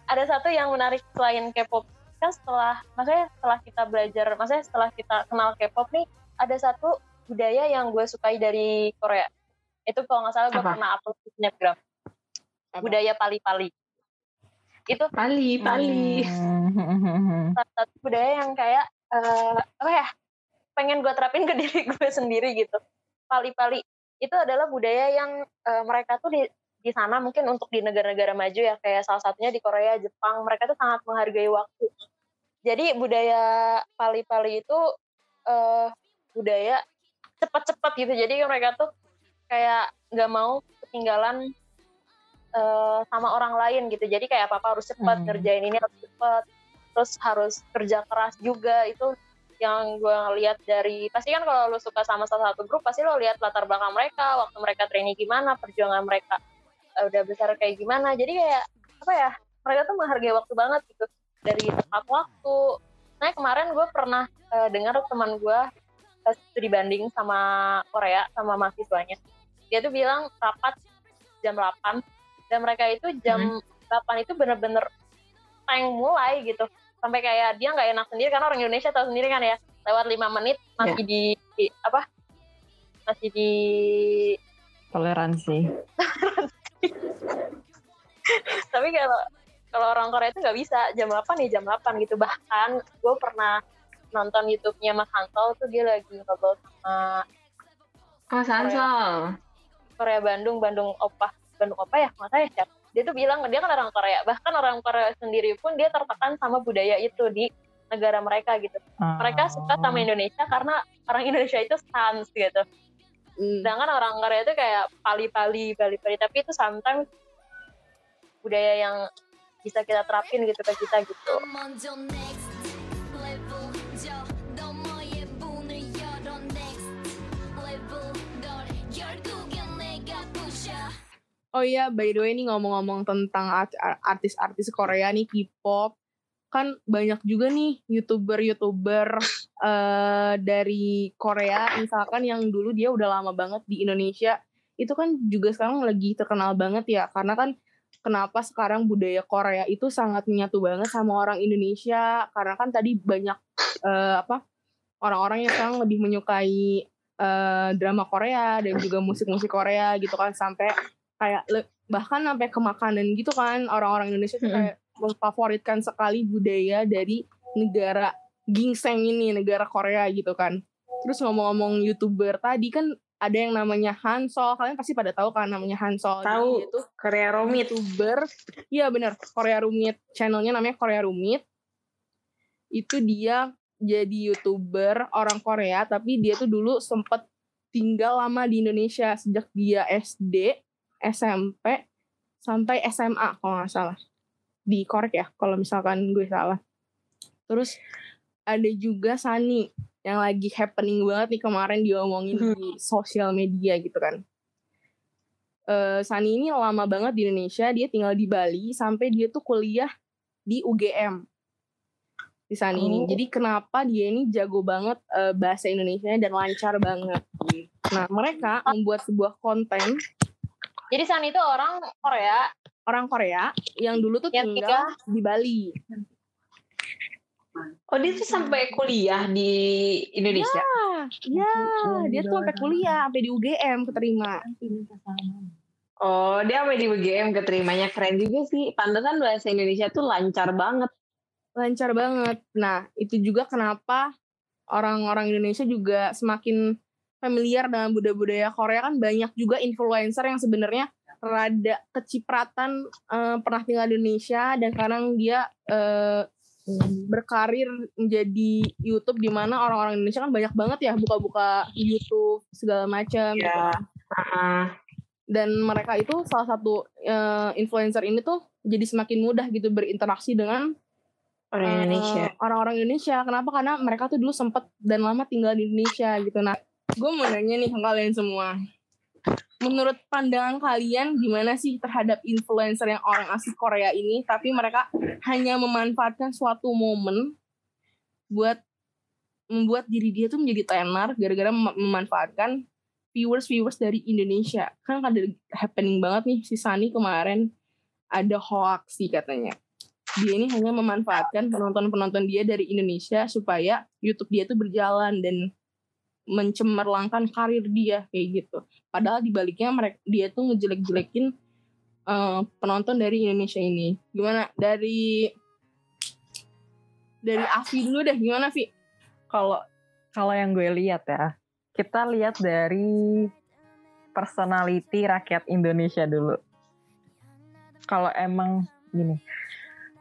Speaker 3: Ada satu yang menarik selain K-pop kan setelah maksudnya setelah kita belajar maksudnya setelah kita kenal K-pop nih ada satu budaya yang gue sukai dari Korea. Itu kalau nggak salah gue
Speaker 5: Apa?
Speaker 3: pernah upload di snapgram. Budaya pali-pali. Itu
Speaker 5: Pali Pali.
Speaker 4: Hmm. *laughs*
Speaker 3: salah satu budaya yang kayak eh, apa ya pengen gue terapin ke *laughs* diri gue sendiri gitu. Pali-pali. Itu adalah budaya yang eh, mereka tuh di di sana mungkin untuk di negara-negara maju ya kayak salah satunya di Korea Jepang mereka tuh sangat menghargai waktu. Jadi budaya pali-pali itu eh, budaya cepat-cepat gitu. Jadi mereka tuh kayak nggak mau ketinggalan eh, sama orang lain gitu. Jadi kayak apa apa harus cepat
Speaker 4: Hmm.
Speaker 3: ngerjain ini harus cepat terus harus kerja keras juga. Itu yang gue ngeliat dari pasti kan kalau lo suka sama salah satu grup pasti lo lihat latar belakang mereka waktu mereka training gimana perjuangan mereka udah besar kayak gimana. Jadi kayak apa ya mereka tuh menghargai waktu banget gitu. Dari tepat waktu. Nah kemarin gue pernah eh, dengar teman gue pas studi banding sama Korea sama mahasiswanya. Dia tuh bilang rapat jam 8 dan mereka itu jam 8 itu bener-bener tank mulai gitu. Sampai kayak dia nggak enak sendiri karena orang Indonesia tahu sendiri kan ya. Lewat lima menit masih di, di- apa masih di
Speaker 4: Toleransi. *laughs* *laughs*
Speaker 3: tapi kalau kalau orang Korea itu nggak bisa. Jam 8 ya jam 8 gitu. Bahkan gue pernah nonton YouTube-nya Mas Hansol tuh dia lagi ngobrol sama
Speaker 5: Oh, Sansol.
Speaker 3: Korea Bandung Bandung Opa Bandung Opa ya nggak ya siapa dia tuh bilang dia kan orang Korea. Bahkan orang Korea sendiri pun dia tertekan sama budaya itu di negara mereka gitu. Mereka suka sama Indonesia karena orang Indonesia itu sans gitu Sedangkan orang Korea itu kayak pali-pali, pali-pali. Tapi itu sometimes budaya yang bisa kita terapin gitu ke kita gitu.
Speaker 1: Oh iya, by the way nih ngomong-ngomong tentang artis-artis Korea nih K-pop, kan banyak juga nih youtuber-youtuber. *laughs* eh, dari Korea, misalkan yang dulu dia udah lama banget di Indonesia, itu kan juga sekarang lagi terkenal banget ya, karena kan kenapa sekarang budaya Korea itu sangat menyatu banget sama orang Indonesia, karena kan tadi banyak eh, apa orang-orang yang sekarang lebih menyukai eh, drama Korea dan juga musik-musik Korea gitu kan sampai kayak bahkan sampai ke makanan gitu kan orang-orang Indonesia tuh kayak memfavoritkan sekali budaya dari negara gingseng ini negara Korea gitu kan. Terus ngomong-ngomong youtuber tadi kan ada yang namanya Hansol kalian pasti pada tahu kan namanya Hansol
Speaker 5: Tahu.
Speaker 1: dia tuh
Speaker 5: Korea Romit.
Speaker 1: youtuber. Iya bener. Korea Rumit. Channelnya namanya Korea Rumit. Itu dia jadi youtuber orang Korea tapi dia tuh dulu sempet tinggal lama di Indonesia sejak dia SD SMP sampai SMA kalau nggak salah. Di korek ya kalau misalkan gue salah. Terus ada juga Sani yang lagi happening banget nih kemarin diomongin di sosial media gitu kan eh Sani ini lama banget di Indonesia, dia tinggal di Bali sampai dia tuh kuliah di UGM. Di Sani ini.
Speaker 3: Oh.
Speaker 1: Jadi kenapa dia ini jago banget eh, bahasa Indonesia dan lancar banget. Nah, mereka membuat sebuah konten
Speaker 3: jadi San itu orang Korea
Speaker 1: orang Korea yang dulu tuh
Speaker 3: Yang
Speaker 1: tinggal di Bali.
Speaker 5: Oh, dia tuh sampai kuliah di Indonesia.
Speaker 1: Ya, dia tuh sampai kuliah, sampai di UGM keterima.
Speaker 5: Oh, dia sampai di UGM keterimanya keren juga sih. Pantesan bahasa Indonesia tuh lancar banget.
Speaker 1: lancar banget. Nah, itu juga kenapa orang-orang Indonesia juga semakin familiar dengan budaya-budaya Korea kan banyak juga influencer yang sebenarnya rada kecipratan eh, pernah tinggal di Indonesia dan sekarang dia eh, berkarir menjadi YouTube di mana orang-orang Indonesia kan banyak banget ya buka-buka YouTube segala macam gitu
Speaker 5: Ya.
Speaker 1: kan.
Speaker 5: Ah,
Speaker 1: dan mereka itu salah satu eh, influencer ini tuh jadi semakin mudah gitu berinteraksi dengan
Speaker 5: orang
Speaker 1: eh,
Speaker 5: Indonesia.
Speaker 1: orang-orang Indonesia. Kenapa? Karena mereka tuh dulu sempet dan lama tinggal di Indonesia gitu. Nah, gue mau nanya nih ke kalian semua. Menurut pandangan kalian gimana sih terhadap influencer yang orang asli Korea ini, tapi mereka hanya memanfaatkan suatu momen buat membuat diri dia tuh menjadi tenar gara-gara mem- memanfaatkan viewers-viewers dari Indonesia. Kan ada happening banget nih si Sunny kemarin ada hoax sih katanya dia ini hanya memanfaatkan penonton-penonton dia dari Indonesia supaya YouTube dia tuh berjalan dan mencemerlangkan karir dia kayak gitu. Padahal di baliknya mereka dia tuh ngejelek-jelekin eh, penonton dari Indonesia ini. Gimana dari dari Afi dulu deh gimana Vi?
Speaker 4: Kalau kalau yang gue lihat ya, kita lihat dari personality rakyat Indonesia dulu. Kalau emang gini,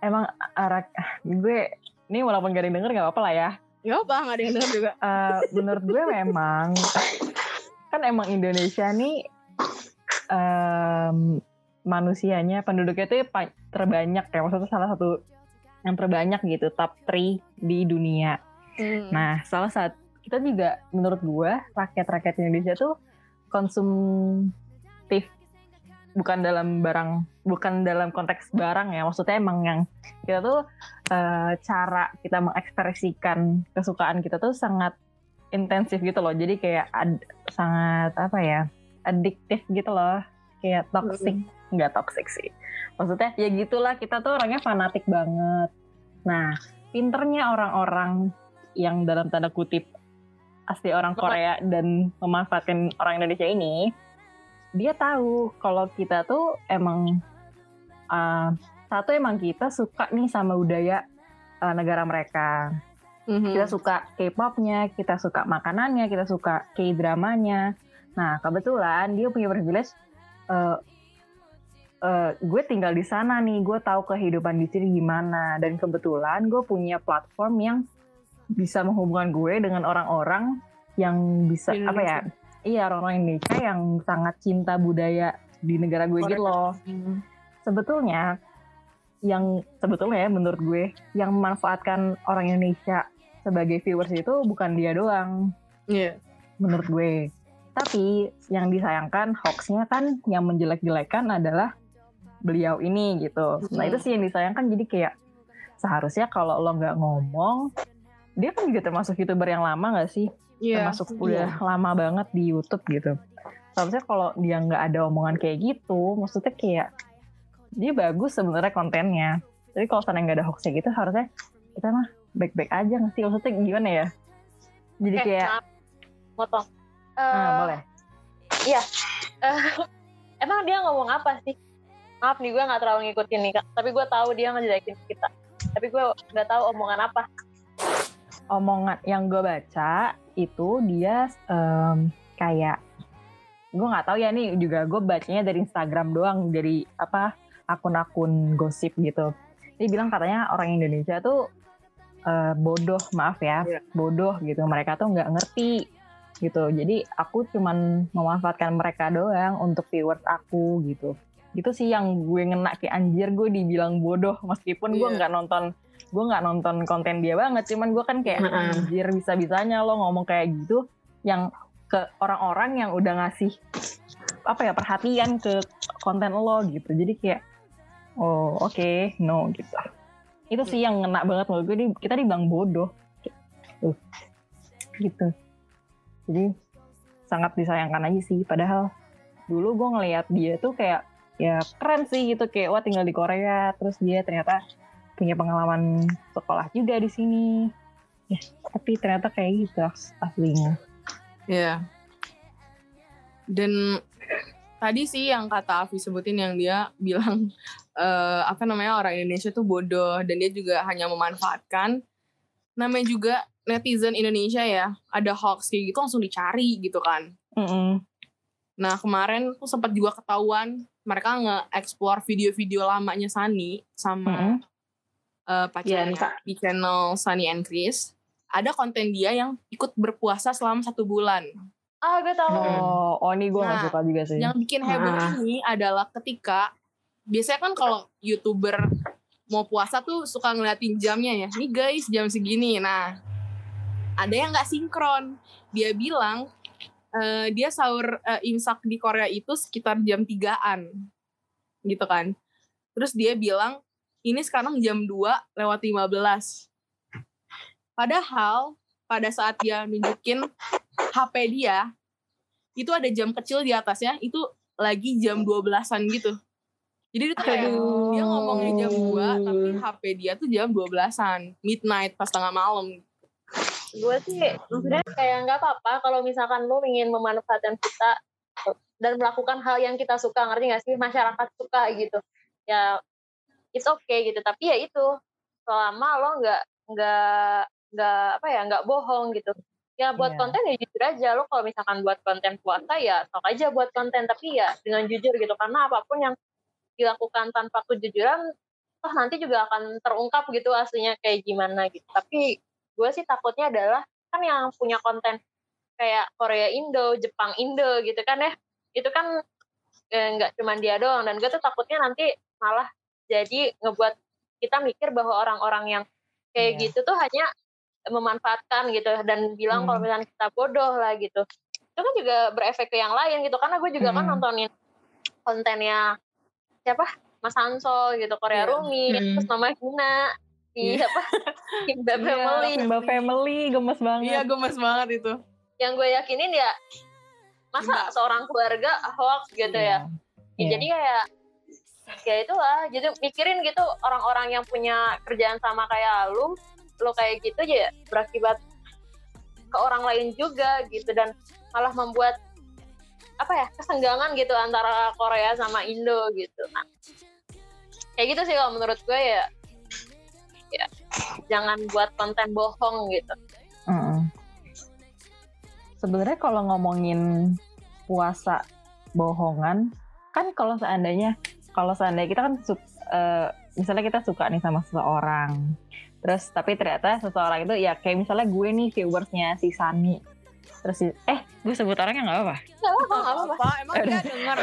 Speaker 4: emang arak gue ini walaupun gak ada yang denger gak apa-apa lah ya.
Speaker 1: Ya apa nggak ada yang denger juga.
Speaker 4: Eh, menurut gue memang kan emang Indonesia nih em, manusianya penduduknya itu terbanyak ya maksudnya salah satu yang terbanyak gitu top 3 di dunia.
Speaker 1: Hmm.
Speaker 4: Nah, salah satu kita juga menurut gua rakyat-rakyat Indonesia tuh konsumtif bukan dalam barang bukan dalam konteks barang ya maksudnya emang yang kita tuh eh, cara kita mengekspresikan kesukaan kita tuh sangat intensif gitu loh. Jadi kayak ad- sangat apa ya adiktif gitu loh. Kayak toxic. Nggak toxic sih. Maksudnya ya gitulah kita tuh orangnya fanatik banget. Nah pinternya orang-orang yang dalam tanda kutip asli orang Korea dan memanfaatkan orang Indonesia ini dia tahu kalau kita tuh emang uh, satu emang kita suka nih sama budaya uh, negara mereka
Speaker 1: Mhm.
Speaker 4: kita suka K-popnya, kita suka makanannya, kita suka K-dramanya. Nah kebetulan dia punya privilege. eh, eh, gue tinggal di sana nih, gue tahu kehidupan di sini gimana. Dan kebetulan gue punya platform yang bisa menghubungkan gue dengan orang-orang yang bisa
Speaker 1: Di
Speaker 4: apa ya? Iya orang-orang Indonesia yang sangat cinta budaya di negara gue gitu loh
Speaker 1: Hmm.
Speaker 4: sebetulnya yang sebetulnya ya menurut gue yang memanfaatkan orang Indonesia sebagai viewers itu bukan dia doang
Speaker 1: Iya.
Speaker 4: menurut gue tapi yang disayangkan hoaxnya kan yang menjelek-jelekan adalah beliau ini gitu nah itu sih yang disayangkan jadi kayak seharusnya kalau lo nggak ngomong dia kan juga termasuk youtuber yang lama nggak sih
Speaker 1: Iya.
Speaker 4: termasuk udah lama banget di YouTube gitu. Seharusnya kalau dia nggak ada omongan kayak gitu, maksudnya kayak dia bagus sebenarnya kontennya. Tapi kalau sana nggak ada hoaxnya gitu, harusnya kita mah baik-baik aja nggak sih? Maksudnya gimana ya? Jadi
Speaker 3: Oke,
Speaker 4: kayak,
Speaker 3: maaf. Motong.
Speaker 4: ah,
Speaker 3: Eh,
Speaker 4: boleh.
Speaker 3: eh, *laughs* emang dia ngomong apa sih? Maaf nih gue nggak terlalu ngikutin nih kak. Tapi gue tahu dia ngejelekin kita. Tapi gue nggak tahu omongan apa.
Speaker 4: Omongan yang gue baca itu dia em, kayak gue nggak tahu ya nih juga gue bacanya dari Instagram doang dari apa akun-akun gosip gitu. Dia bilang katanya orang Indonesia tuh eh, bodoh maaf ya
Speaker 1: Iya.
Speaker 4: bodoh gitu. Mereka tuh nggak ngerti gitu. Jadi aku cuman memanfaatkan mereka doang untuk viewers aku gitu. Itu sih yang gue ngena kayak anjir gue dibilang bodoh. Meskipun gue
Speaker 1: Iya.
Speaker 4: nggak nonton gue nggak nonton konten dia banget cuman gue kan kayak anjir bisa bisanya lo ngomong kayak gitu yang ke orang-orang yang udah ngasih apa ya perhatian ke konten lo gitu. Jadi kayak oh oke no gitu itu sih yang ngena banget menurut gue di- kita dibilang bodoh. Tuh. gitu. Jadi sangat disayangkan aja sih. Padahal dulu gue ngelihat dia tuh kayak ya keren sih gitu. Kayak wah tinggal di Korea terus dia ternyata punya pengalaman sekolah juga di sini. Ya tapi ternyata kayak gitu as- aslinya.
Speaker 1: Iya. Dan tadi sih yang kata Avi sebutin yang dia bilang *laughs* eh, apa namanya orang Indonesia tuh bodoh dan dia juga hanya memanfaatkan namanya juga netizen Indonesia ya ada hoax kayak gitu langsung dicari gitu kan.
Speaker 4: Mm-mm.
Speaker 1: Nah kemarin tuh sempat juga ketahuan mereka nge-explore video-video lamanya Sunny sama
Speaker 4: Mm-mm.
Speaker 1: eh, pacarnya
Speaker 5: Nisa.
Speaker 1: di channel Sunny and Chris. Ada konten dia yang ikut berpuasa selama satu bulan.
Speaker 3: Ah gue tahu.
Speaker 4: oh oh ini gue nggak
Speaker 1: Nah,
Speaker 4: suka juga sih
Speaker 1: Yang bikin heboh
Speaker 5: Ah.
Speaker 1: ini adalah ketika biasanya kan kalau youtuber mau puasa tuh suka ngeliatin jamnya ya. Nih guys jam segini. Nah ada yang nggak sinkron. Dia bilang eh, dia sahur eh, imsak di Korea itu sekitar jam 3-an. Gitu kan. Terus dia bilang ini sekarang jam 2 lewat 15. Padahal pada saat dia nunjukin HP dia itu ada jam kecil di atasnya itu lagi jam 12-an gitu. Jadi itu kayak
Speaker 5: Aduh.
Speaker 1: dia ngomongnya jam 2 tapi HP dia tuh jam 12-an, midnight pas tengah malam.
Speaker 3: gue sih maksudnya kayak nggak apa-apa kalau misalkan lo ingin memanfaatkan kita dan melakukan hal yang kita suka ngerti nggak sih masyarakat suka gitu ya it's okay gitu tapi ya itu selama lo nggak nggak nggak apa ya nggak bohong gitu ya buat
Speaker 4: Iya.
Speaker 3: konten ya jujur aja. Lo kalau misalkan buat konten puasa ya sok aja buat konten. Tapi ya dengan jujur gitu. Karena apa pun yang dilakukan tanpa kejujuran toh nanti juga akan terungkap gitu aslinya kayak gimana gitu. Tapi gue sih takutnya adalah kan yang punya konten kayak Korea Indo, Jepang Indo gitu kan ya, itu kan eh, nggak cuma dia doang. Dan gue tuh takutnya nanti malah jadi ngebuat kita mikir bahwa orang-orang yang kayak
Speaker 4: Iya.
Speaker 3: gitu tuh hanya memanfaatkan gitu dan bilang
Speaker 4: Hmm.
Speaker 3: kalau misalnya kita bodoh lah gitu. Itu kan juga berefek ke yang lain gitu karena gue juga kan
Speaker 4: Hmm.
Speaker 3: nontonin kontennya siapa Mas Hanso gitu Korea
Speaker 1: Iya.
Speaker 3: Rumi
Speaker 5: Hmm.
Speaker 3: terus Mama Hina di
Speaker 1: Iya.
Speaker 3: apa Kimba *laughs*
Speaker 4: Iya,
Speaker 3: Family
Speaker 4: Kimba Family gemes banget.
Speaker 1: Iya gemes banget itu.
Speaker 3: yang gue yakinin ya masa
Speaker 1: Kimba.
Speaker 3: seorang keluarga hoax gitu ya Ya,
Speaker 4: Iya.
Speaker 3: jadi kayak ya itulah jadi mikirin gitu orang-orang yang punya kerjaan sama kayak lu lu kayak gitu aja berakibat ke orang lain juga gitu dan malah membuat apa ya kesenggangan gitu antara Korea sama Indo gitu nah kayak gitu sih kalau menurut gue ya ya jangan buat konten bohong gitu
Speaker 4: Mm-mm. Sebenarnya kalau ngomongin puasa bohongan, kan kalau seandainya kalau seandainya kita kan eh, misalnya kita suka nih sama seseorang, terus tapi ternyata seseorang itu ya kayak misalnya gue nih viewersnya si Sani, terus eh gue sebut orangnya nggak apa,
Speaker 3: nggak apa nggak apa
Speaker 1: Apa? Emang dia denger?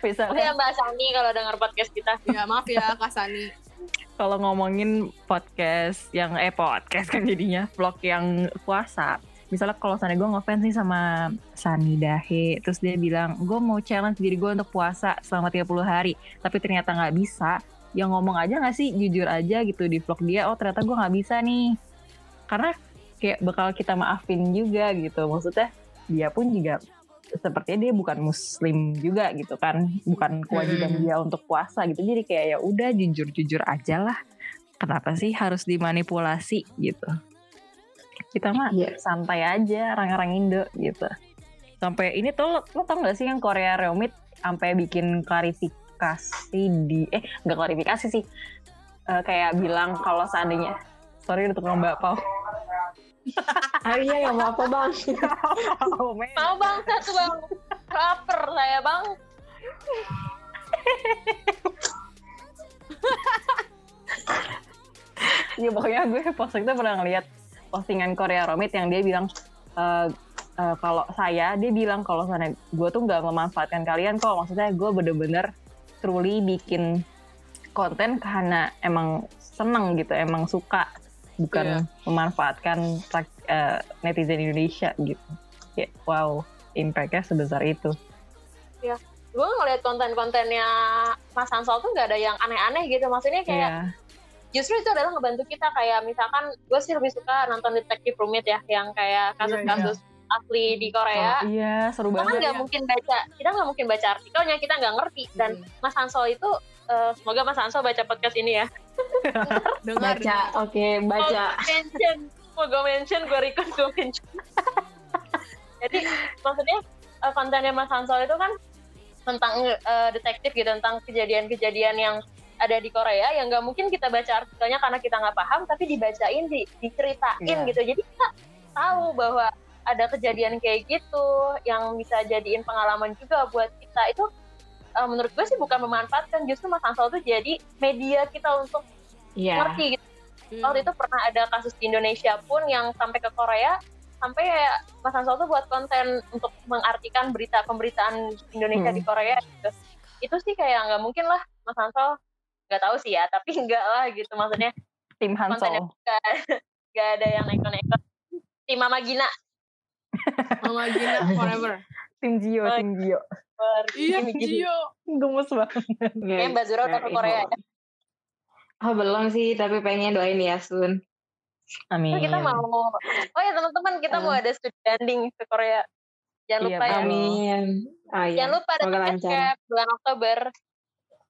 Speaker 3: Oke
Speaker 4: misalnya
Speaker 3: ya Mbak Sani kalau denger podcast kita.
Speaker 1: Ya maaf ya Kak Sani.
Speaker 4: kalau ngomongin podcast yang eh podcast kan jadinya vlog yang puasa. Misalnya kalau sana gue ngefans nih sama Sani Dahe. Terus dia bilang gue mau challenge diri gue untuk puasa selama 30 hari tapi ternyata nggak bisa ya ngomong aja nggak sih? Jujur aja gitu di vlog dia oh ternyata gue nggak bisa nih. Karena kayak bakal kita maafin juga gitu. Maksudnya dia pun juga sepertinya dia bukan muslim juga gitu kan. Bukan kewajiban
Speaker 5: Hmm.
Speaker 4: dia untuk puasa gitu. Jadi kayak ya udah jujur jujur aja lah. Kenapa sih harus dimanipulasi? Gitu. Kita mah
Speaker 5: Iya.
Speaker 4: santai aja orang-orang Indo gitu. Sampai ini tuh lo, lo tau gak sih yang Korea Reomit sampai bikin klarifikasi di eh nggak klarifikasi sih. Eh, kayak bilang kalau seandainya sorry untuk mbak Pau *laughs*
Speaker 5: ah iya nggak mau apa bang.
Speaker 4: Oh, man.
Speaker 3: mau bang satu bang. Rapper saya bang.
Speaker 4: Iya *laughs* pokoknya gue pas itu pernah ngeliat postingan Korea Romit yang dia bilang eh, eh, kalau saya dia bilang kalau sana gue tuh nggak memanfaatkan kalian kok. Maksudnya gue bener-bener truly bikin konten karena emang seneng gitu emang suka bukan memanfaatkan rak- eh, netizen Indonesia gitu. Ya wow impactnya sebesar itu.
Speaker 3: Gue ngeliat konten-kontennya Mas Hansol tuh nggak ada yang aneh-aneh gitu. Maksudnya kayak
Speaker 4: Iya.
Speaker 3: justru itu adalah ngebantu kita. Kayak misalkan gue sih lebih suka nonton detektif rumit ya yang kayak kasus-kasus asli di Korea.
Speaker 4: Oh, iya seru
Speaker 3: kita kan
Speaker 4: banget
Speaker 3: nggak mungkin baca kita nggak mungkin baca artikelnya kita nggak ngerti. Dan Mas Hansol itu eh, semoga Mas Hansol baca podcast ini ya. *laughs*
Speaker 1: Dengar.
Speaker 5: baca oke baca.
Speaker 3: Mau mention mau gue mention gue record gue mention. *laughs* Jadi maksudnya eh, kontennya Mas Hansol itu kan tentang eh, detektif gitu tentang kejadian-kejadian yang ada di Korea yang nggak mungkin kita baca artikelnya karena kita nggak paham tapi dibacain di, diceritain
Speaker 4: Iya.
Speaker 3: gitu. Jadi kita tahu bahwa ada kejadian kayak gitu yang bisa jadiin pengalaman juga buat kita. Itu eh, menurut gue sih bukan memanfaatkan justru Mas Hansol tuh jadi media kita untuk
Speaker 5: iya.
Speaker 3: ngerti gitu.
Speaker 1: Hmm.
Speaker 3: waktu itu pernah ada kasus di Indonesia pun yang sampai ke Korea sampai ya Mas Hansol tuh buat konten untuk mengartikan berita pemberitaan Indonesia
Speaker 4: Hmm.
Speaker 3: di Korea gitu. Itu sih kayak nggak mungkin lah Mas Hansol nggak tahu sih ya tapi *laughs* enggak lah gitu. Maksudnya
Speaker 4: tim
Speaker 3: nggak *laughs* nggak ada yang neko-neko tim Mama Gina
Speaker 1: Mama Gina *laughs* forever.
Speaker 4: tim Gio
Speaker 3: Oh,
Speaker 4: tim Gio
Speaker 1: Iya,
Speaker 3: Gini-gini.
Speaker 1: Gio.
Speaker 4: gemes banget.
Speaker 3: Kayaknya Mbak Zura udah ke Korea ya.
Speaker 5: oh belum sih tapi pengen doain ya Sun.
Speaker 4: Amin
Speaker 3: Terus kita mau. Oh ya teman-teman kita mau ada studi banding ke Korea. Jangan
Speaker 4: Iya,
Speaker 3: lupa ya.
Speaker 5: amin. Oh iya.
Speaker 3: Jangan lupa ada tiket bulan Oktober.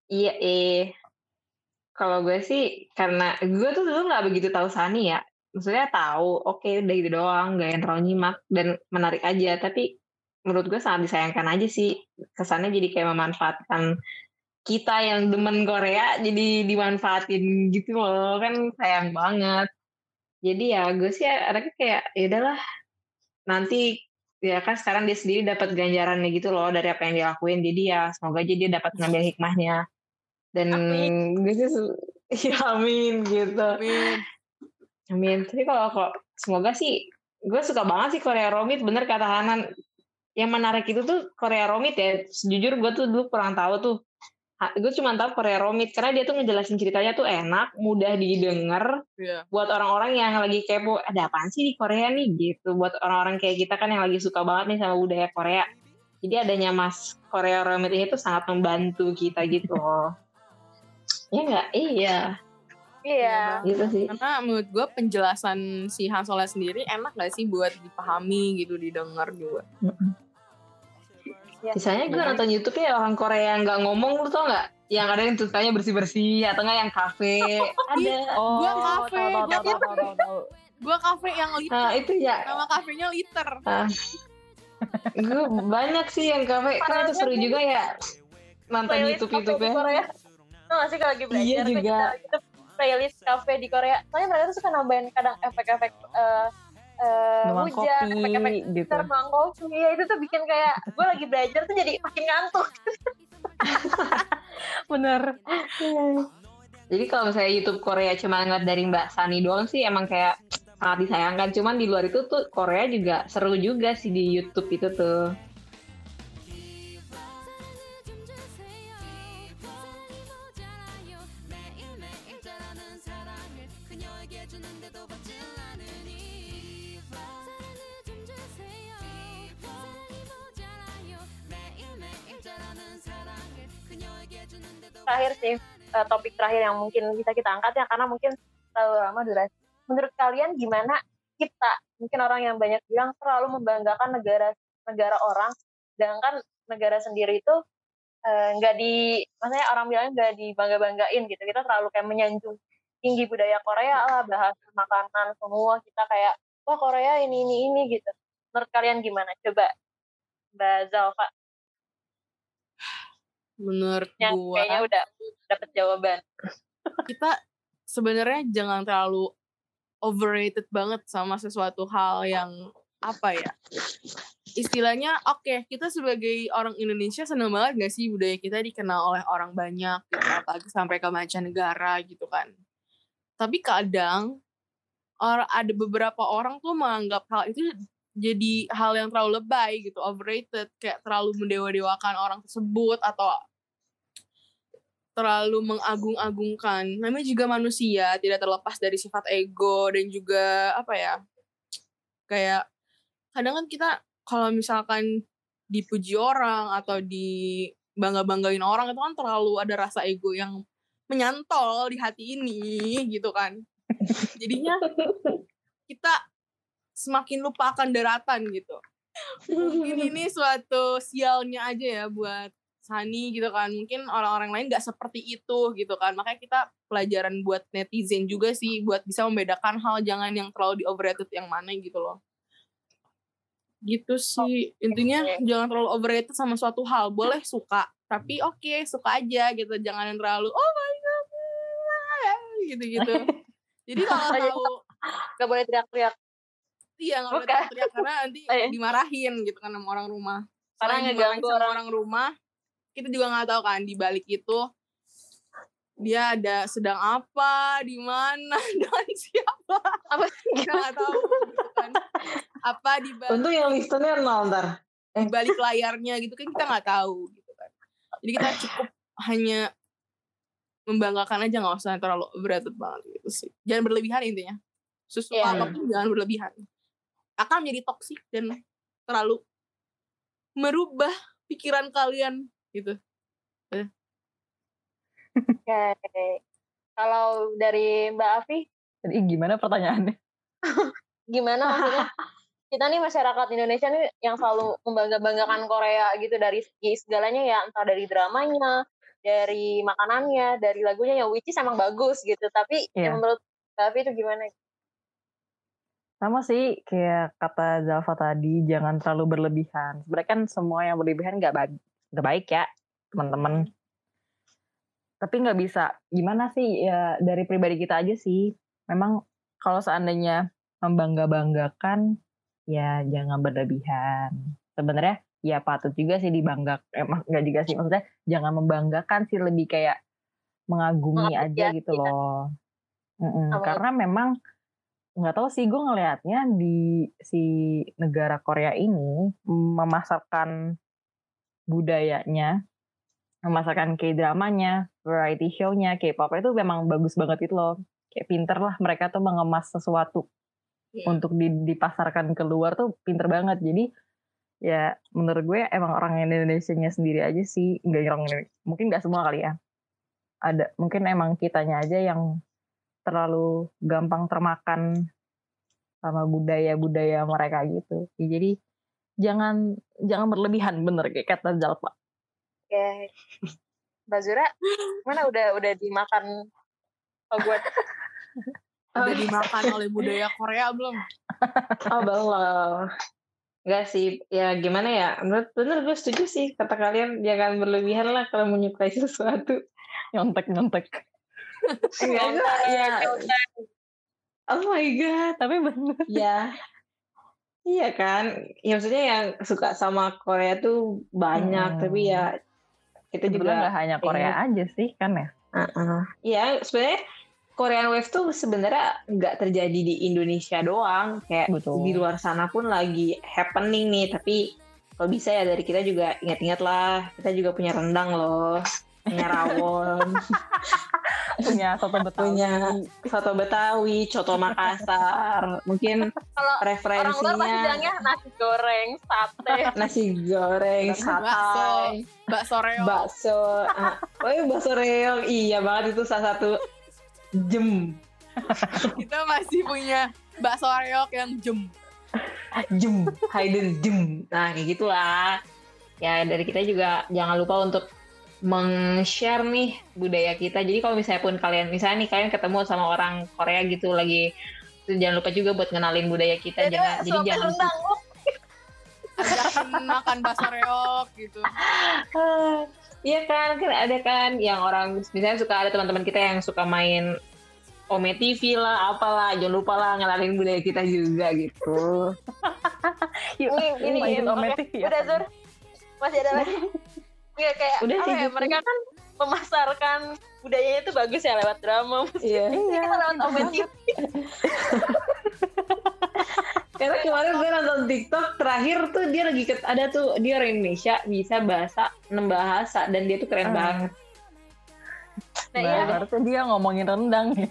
Speaker 5: Iya, eh. Kalau gue sih karena gue tuh dulu nggak begitu tahu Sani ya. Maksudnya tahu, oke udah gitu doang, gak yang terlalu nyimak dan menarik aja. Tapi menurut gue sangat disayangkan aja sih. Kesannya jadi kayak memanfaatkan kita yang demen Korea jadi dimanfaatin gitu loh kan sayang banget. Jadi ya gue sih anaknya kayak ya udahlah nanti ya kan sekarang dia sendiri dapat ganjarannya gitu loh dari apa yang dia lakuin. Jadi ya semoga aja dia dapat ngambil hikmahnya. Dan
Speaker 3: Amin.
Speaker 5: gue sih *laughs* ya amin gitu.
Speaker 1: Amin.
Speaker 5: Amin. Tapi kalau kok semoga sih gue suka banget sih Korea Romit bener kata Hanan. Yang menarik itu tuh Korea Romit ya. Sejujur gue tuh dulu kurang tahu tuh. Gue cuma tahu Korea Romit karena dia tuh ngejelasin ceritanya tuh enak, mudah didengar
Speaker 1: Iya.
Speaker 5: buat orang-orang yang lagi kepo ada apaan sih di Korea nih gitu buat orang-orang kayak kita kan yang lagi suka banget nih sama budaya Korea Jadi adanya Mas Korea Romit ini tuh sangat membantu kita gitu. Iya nggak? Iya,
Speaker 3: Iya.
Speaker 5: gitu sih.
Speaker 1: Karena menurut gue penjelasan si Han Solo sendiri enak gak sih buat dipahami gitu, didengar juga.
Speaker 3: Ya.
Speaker 5: Sisanya gue nonton YouTube ya orang Korea yang nggak ngomong lu tau nggak? Yang ada yang tulisannya bersih bersih atau nggak yang kafe? *laughs* ada.
Speaker 4: Oh,
Speaker 1: Gua kafe. Gue kafe yang liter,
Speaker 5: Nah itu ya.
Speaker 1: nama kafenya liter.
Speaker 5: gue banyak sih yang kafe. Kan itu seru juga ya nonton YouTube YouTube ya.
Speaker 3: Korea. Tuh gak sih kalau lagi belajar
Speaker 5: Iya juga.
Speaker 3: kita, kita playlist kafe di Korea. Soalnya mereka tuh suka nambahin kadang efek-efek eh,
Speaker 4: Nuang
Speaker 3: hujan,
Speaker 4: kopi
Speaker 3: efek-efek
Speaker 4: gitu.
Speaker 3: terbang kopi. Iya itu tuh bikin kayak gue lagi belajar tuh jadi makin ngantuk. *laughs*
Speaker 4: Bener.
Speaker 5: Jadi kalau misalnya YouTube Korea cuma ngeliat dari Mbak Sani doang sih emang kayak sangat disayangkan. Cuman di luar itu tuh Korea juga seru juga sih di YouTube itu tuh.
Speaker 3: Terakhir sih eh, topik terakhir yang mungkin bisa kita angkat ya karena mungkin terlalu lama durasi. Menurut kalian gimana kita mungkin orang yang banyak bilang terlalu membanggakan negara negara orang, sedangkan negara sendiri itu eh, nggak di, maksudnya orang bilangnya nggak dibangga banggain gitu. Kita terlalu kayak menyanjung tinggi budaya Korea lah, bahasa makanan semua kita kayak wah Korea ini ini ini gitu. Menurut kalian gimana? Coba Mbak Zalfa
Speaker 1: Menurut
Speaker 3: yang
Speaker 1: gue,
Speaker 3: kayaknya udah dapet jawaban.
Speaker 1: kita sebenarnya jangan terlalu overrated banget sama sesuatu hal yang apa ya istilahnya oke kita sebagai orang Indonesia seneng banget gak sih budaya kita dikenal oleh orang banyak gitu, apalagi sampai ke mancanegara gitu kan tapi kadang or, ada beberapa orang tuh menganggap hal itu jadi hal yang terlalu lebay gitu overrated kayak terlalu mendewa-dewakan orang tersebut atau terlalu mengagung-agungkan. Namanya juga manusia, tidak terlepas dari sifat ego dan juga apa ya? Kayak kadang kan kita kalau misalkan dipuji orang atau di bangga-banggain orang itu kan terlalu ada rasa ego yang menyantol di hati ini gitu kan. Jadinya kita semakin lupa akan daratan gitu. Mungkin ini suatu sialnya aja ya buat Sani gitu kan. Mungkin orang-orang lain nggak seperti itu gitu kan. Makanya kita pelajaran buat netizen juga sih buat bisa membedakan hal jangan yang terlalu di overrated yang mana gitu loh. Gitu sih. Intinya jangan terlalu overrated sama suatu hal. Boleh suka. Tapi oke suka aja gitu. Jangan yang terlalu oh my god gitu gitu *laughs* jadi kalau tahu
Speaker 3: Gak boleh teriak-teriak.
Speaker 1: iya nggak boleh
Speaker 3: Bukan.
Speaker 1: teriak karena nanti
Speaker 3: Oh, iya.
Speaker 1: dimarahin gitu kan sama orang rumah.
Speaker 3: Karena ngeganggu orang.
Speaker 1: orang rumah kita juga nggak tahu kan di balik itu dia ada sedang apa di mana *laughs* dengan siapa.
Speaker 3: Apa?
Speaker 1: Kita nggak tahu gitu kan. Apa di balik,
Speaker 5: Untung yang listennya nol ntar.
Speaker 1: di balik layarnya gitu kan kita nggak tahu gitu kan. Jadi kita cukup hanya membanggakan aja nggak usah terlalu berat banget gitu sih. Jangan berlebihan intinya. Sesuatu
Speaker 3: Iya.
Speaker 1: apa pun jangan berlebihan. Akan menjadi toksik dan terlalu merubah pikiran kalian gitu
Speaker 3: Oke. Kalau dari Mbak Afi,
Speaker 4: Jadi gimana pertanyaannya? *laughs*
Speaker 3: gimana maksudnya? Kita nih masyarakat Indonesia nih yang selalu membangga-banggakan Korea gitu dari segi segalanya ya, entah dari dramanya, dari makanannya, dari lagunya yang which is emang bagus gitu. Tapi
Speaker 4: Iya.
Speaker 3: yang menurut Mbak Afi itu gimana?
Speaker 4: Sama sih kayak kata Zalfa tadi, jangan terlalu berlebihan. Sebenarnya kan semua yang berlebihan nggak baik, nggak baik ya, teman-teman. Tapi nggak bisa. Gimana sih ya dari pribadi kita aja sih. Memang kalau seandainya membangga-banggakan, ya jangan berlebihan. Sebenarnya ya patut juga sih dibanggakan. Emang nggak juga sih maksudnya jangan membanggakan sih lebih kayak mengagumi aja gitu
Speaker 3: Mengapresiasi,
Speaker 4: loh. Mm-mm,
Speaker 3: Sama-
Speaker 4: Karena memang nggak tahu sih gue ngelihatnya di si negara Korea ini memasarkan budayanya, memasarkan K-dramanya, variety show-nya, K-pop itu memang bagus banget itu loh. Kayak pinter lah mereka tuh mengemas sesuatu
Speaker 1: Iya.
Speaker 4: untuk di- dipasarkan keluar tuh pinter banget. Jadi ya menurut gue emang orang Indonesia-nya sendiri aja sih nggak orang Indonesia mungkin nggak semua kali ya ada mungkin emang kitanya aja yang terlalu gampang termakan sama budaya-budaya mereka gitu Ya, jadi jangan jangan berlebihan bener kayak kata Zalfa
Speaker 3: Oke. Mbak Zura, mana udah udah dimakan Hogwarts? *laughs*
Speaker 1: Udah dimakan oleh budaya Korea belum? *laughs*
Speaker 5: Oh belum. Enggak sih, ya gimana ya, menurut bener gue setuju sih kata kalian jangan berlebihan lah kalau menyukai sesuatu.
Speaker 4: nyontek nyontek
Speaker 5: Enggak, enggak, ya. Oh my god,
Speaker 4: tapi bener
Speaker 5: ya. Iya kan, ya maksudnya yang suka sama Korea tuh banyak,
Speaker 4: Hmm.
Speaker 5: tapi ya kita
Speaker 4: sebetulnya
Speaker 5: juga
Speaker 4: nggak hanya Korea aja sih kan ya.
Speaker 5: Iya, sebenarnya Korean Wave tuh sebenarnya nggak terjadi di Indonesia doang, kayak
Speaker 4: Betul.
Speaker 5: di luar sana pun lagi happening nih. Tapi kalau bisa ya dari kita juga ingat-ingat lah, kita juga punya rendang loh, punya rawon, *laughs*
Speaker 4: punya soto betawi
Speaker 5: punya soto Betawi, coto Makassar. Mungkin
Speaker 3: Kalau orang luar
Speaker 5: referensinya
Speaker 3: bilangnya nasi goreng, sate.
Speaker 5: nasi goreng,
Speaker 1: Bakso,
Speaker 5: satay,
Speaker 1: bakso reok.
Speaker 5: bakso. Ah, Oh iya bakso reog, iya banget itu salah satu jem.
Speaker 1: Kita masih punya bakso reok yang jem.
Speaker 5: jem hidden jem nah kayak gitulah ya dari kita juga jangan lupa untuk meng-share nih budaya kita jadi kalau misalnya pun kalian misalnya nih kalian ketemu sama orang Korea gitu lagi jangan lupa juga buat kenalin budaya kita
Speaker 3: Jadi
Speaker 5: jangan jadi jangan
Speaker 3: rendang lu.
Speaker 1: Ajakin makan bakso reok gitu. *laughs*
Speaker 5: Iya kan, kan ada kan yang orang misalnya suka ada teman-teman kita yang suka main Ome TV lah, apalah, jangan lupa lah ngenalin budaya kita juga gitu. *laughs*
Speaker 4: Yuk,
Speaker 3: Ini, ini, ini.
Speaker 4: Ome
Speaker 3: Oke,
Speaker 4: TV ya.
Speaker 3: Udah, Zur. Masih ada lagi. *laughs* Iya, kayak
Speaker 5: Udah sih,
Speaker 3: ya,
Speaker 5: gitu.
Speaker 3: mereka kan memasarkan budayanya itu bagus ya lewat drama.
Speaker 5: Iya.
Speaker 3: Ini kita lewat Omen TV. *laughs*
Speaker 5: Karena kemarin gue nonton TikTok terakhir tuh dia lagi ket, ada tuh dia orang Indonesia bisa bahasa enam bahasa dan dia tuh keren
Speaker 4: Ah.
Speaker 5: banget.
Speaker 3: Nah,
Speaker 4: Nah,
Speaker 3: iya.
Speaker 4: harusnya dia ngomongin rendang ya.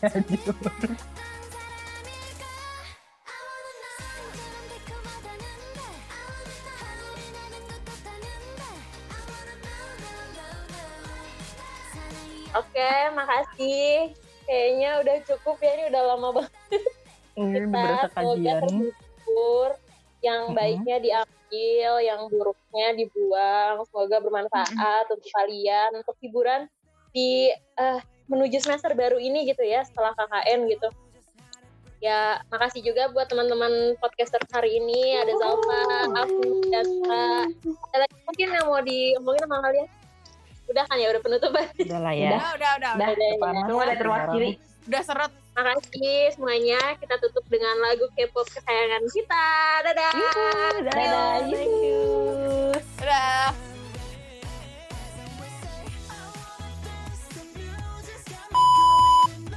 Speaker 3: Oke, makasih. Kayaknya udah cukup ya, ini udah lama banget.
Speaker 4: Ini
Speaker 3: kita semoga
Speaker 4: kajian.
Speaker 3: terhibur. Yang baiknya diambil yang buruknya dibuang. Semoga bermanfaat untuk kalian untuk hiburan di eh, menuju semester baru ini gitu ya setelah KKN gitu. Ya makasih juga buat teman-teman podcaster hari ini. Ada Zalfa, aku, dan ada lagi mungkin yang mau diomongin sama kalian udah kan ya udah penutupan
Speaker 4: Udah lah ya.
Speaker 1: Udah, udah, udah.
Speaker 5: Dah,
Speaker 3: Udah, udah.
Speaker 4: Panas,
Speaker 5: Semua udah terwakili.
Speaker 1: Udah seret.
Speaker 3: makasih semuanya kita tutup dengan lagu K-pop kesayangan kita dadah
Speaker 4: Dadah, thank you.
Speaker 1: Udah.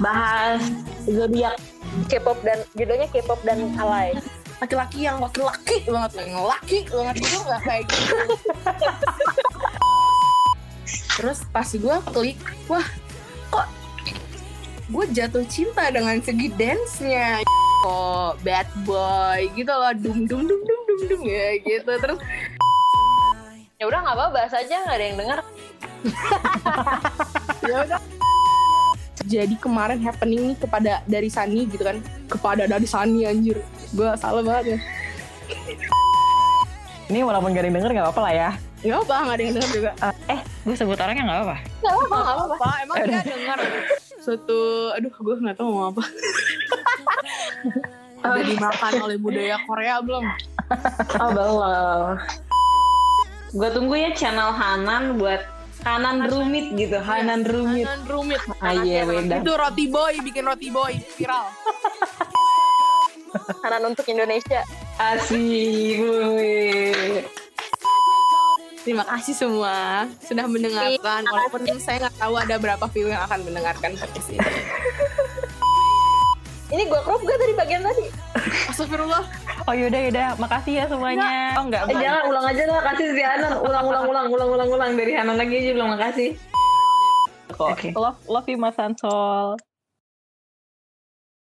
Speaker 5: Bahas zodiak.
Speaker 3: K-pop dan judulnya K-pop dan alay.
Speaker 1: Laki-laki yang laki-laki banget. Yang laki banget gitu nggak kayak gitu. *laughs* Terus pas gue klik, wah kok gue jatuh cinta dengan segi dance-nya. Oh, bad boy gitu loh, dum dum dum dum dum dum ya gitu. Terus
Speaker 3: Ya udah nggak apa-apa bahas aja nggak ada yang dengar. *laughs*
Speaker 1: ya udah. Jadi kemarin happening nih kepada dari Sani gitu kan, kepada dari Sani anjir. Gue salah banget ya.
Speaker 4: Ini walaupun gak ada yang denger gak apa-apa lah ya.
Speaker 1: Gak apa, gak ada yang denger juga.
Speaker 4: Eh, gue sebut orangnya gak apa-apa.
Speaker 3: Nggak apa-apa nggak apa-apa.
Speaker 1: Apa? Emang dia denger suatu, aduh gue gak tahu mau apa. *laughs* Udah dimakan oleh budaya Korea belum?
Speaker 5: Oh belum. Gue tunggu ya channel Hanan buat Hanan Rumit gitu, Hanan Rumit.
Speaker 1: Kanan rumit.
Speaker 5: Ah iya beda.
Speaker 1: Itu roti boy, bikin roti boy viral. *laughs*
Speaker 3: Kanan untuk Indonesia.
Speaker 5: Asik.
Speaker 1: Terima kasih semua sudah mendengarkan. Walaupun saya nggak tahu ada berapa view yang akan mendengarkan podcast ini. *laughs*
Speaker 3: Ini gua crop gak tadi bagian tadi?
Speaker 1: Astagfirullah.
Speaker 4: Oh yaudah yaudah, makasih ya semuanya. Oh enggak,
Speaker 5: Eh, jangan ulang aja lah, kasih si Hanan. Ulang, ulang, ulang, ulang, ulang, ulang dari Hanan lagi aja belum makasih.
Speaker 4: kok.
Speaker 5: Oke.
Speaker 4: Love, love you Mas Ansol.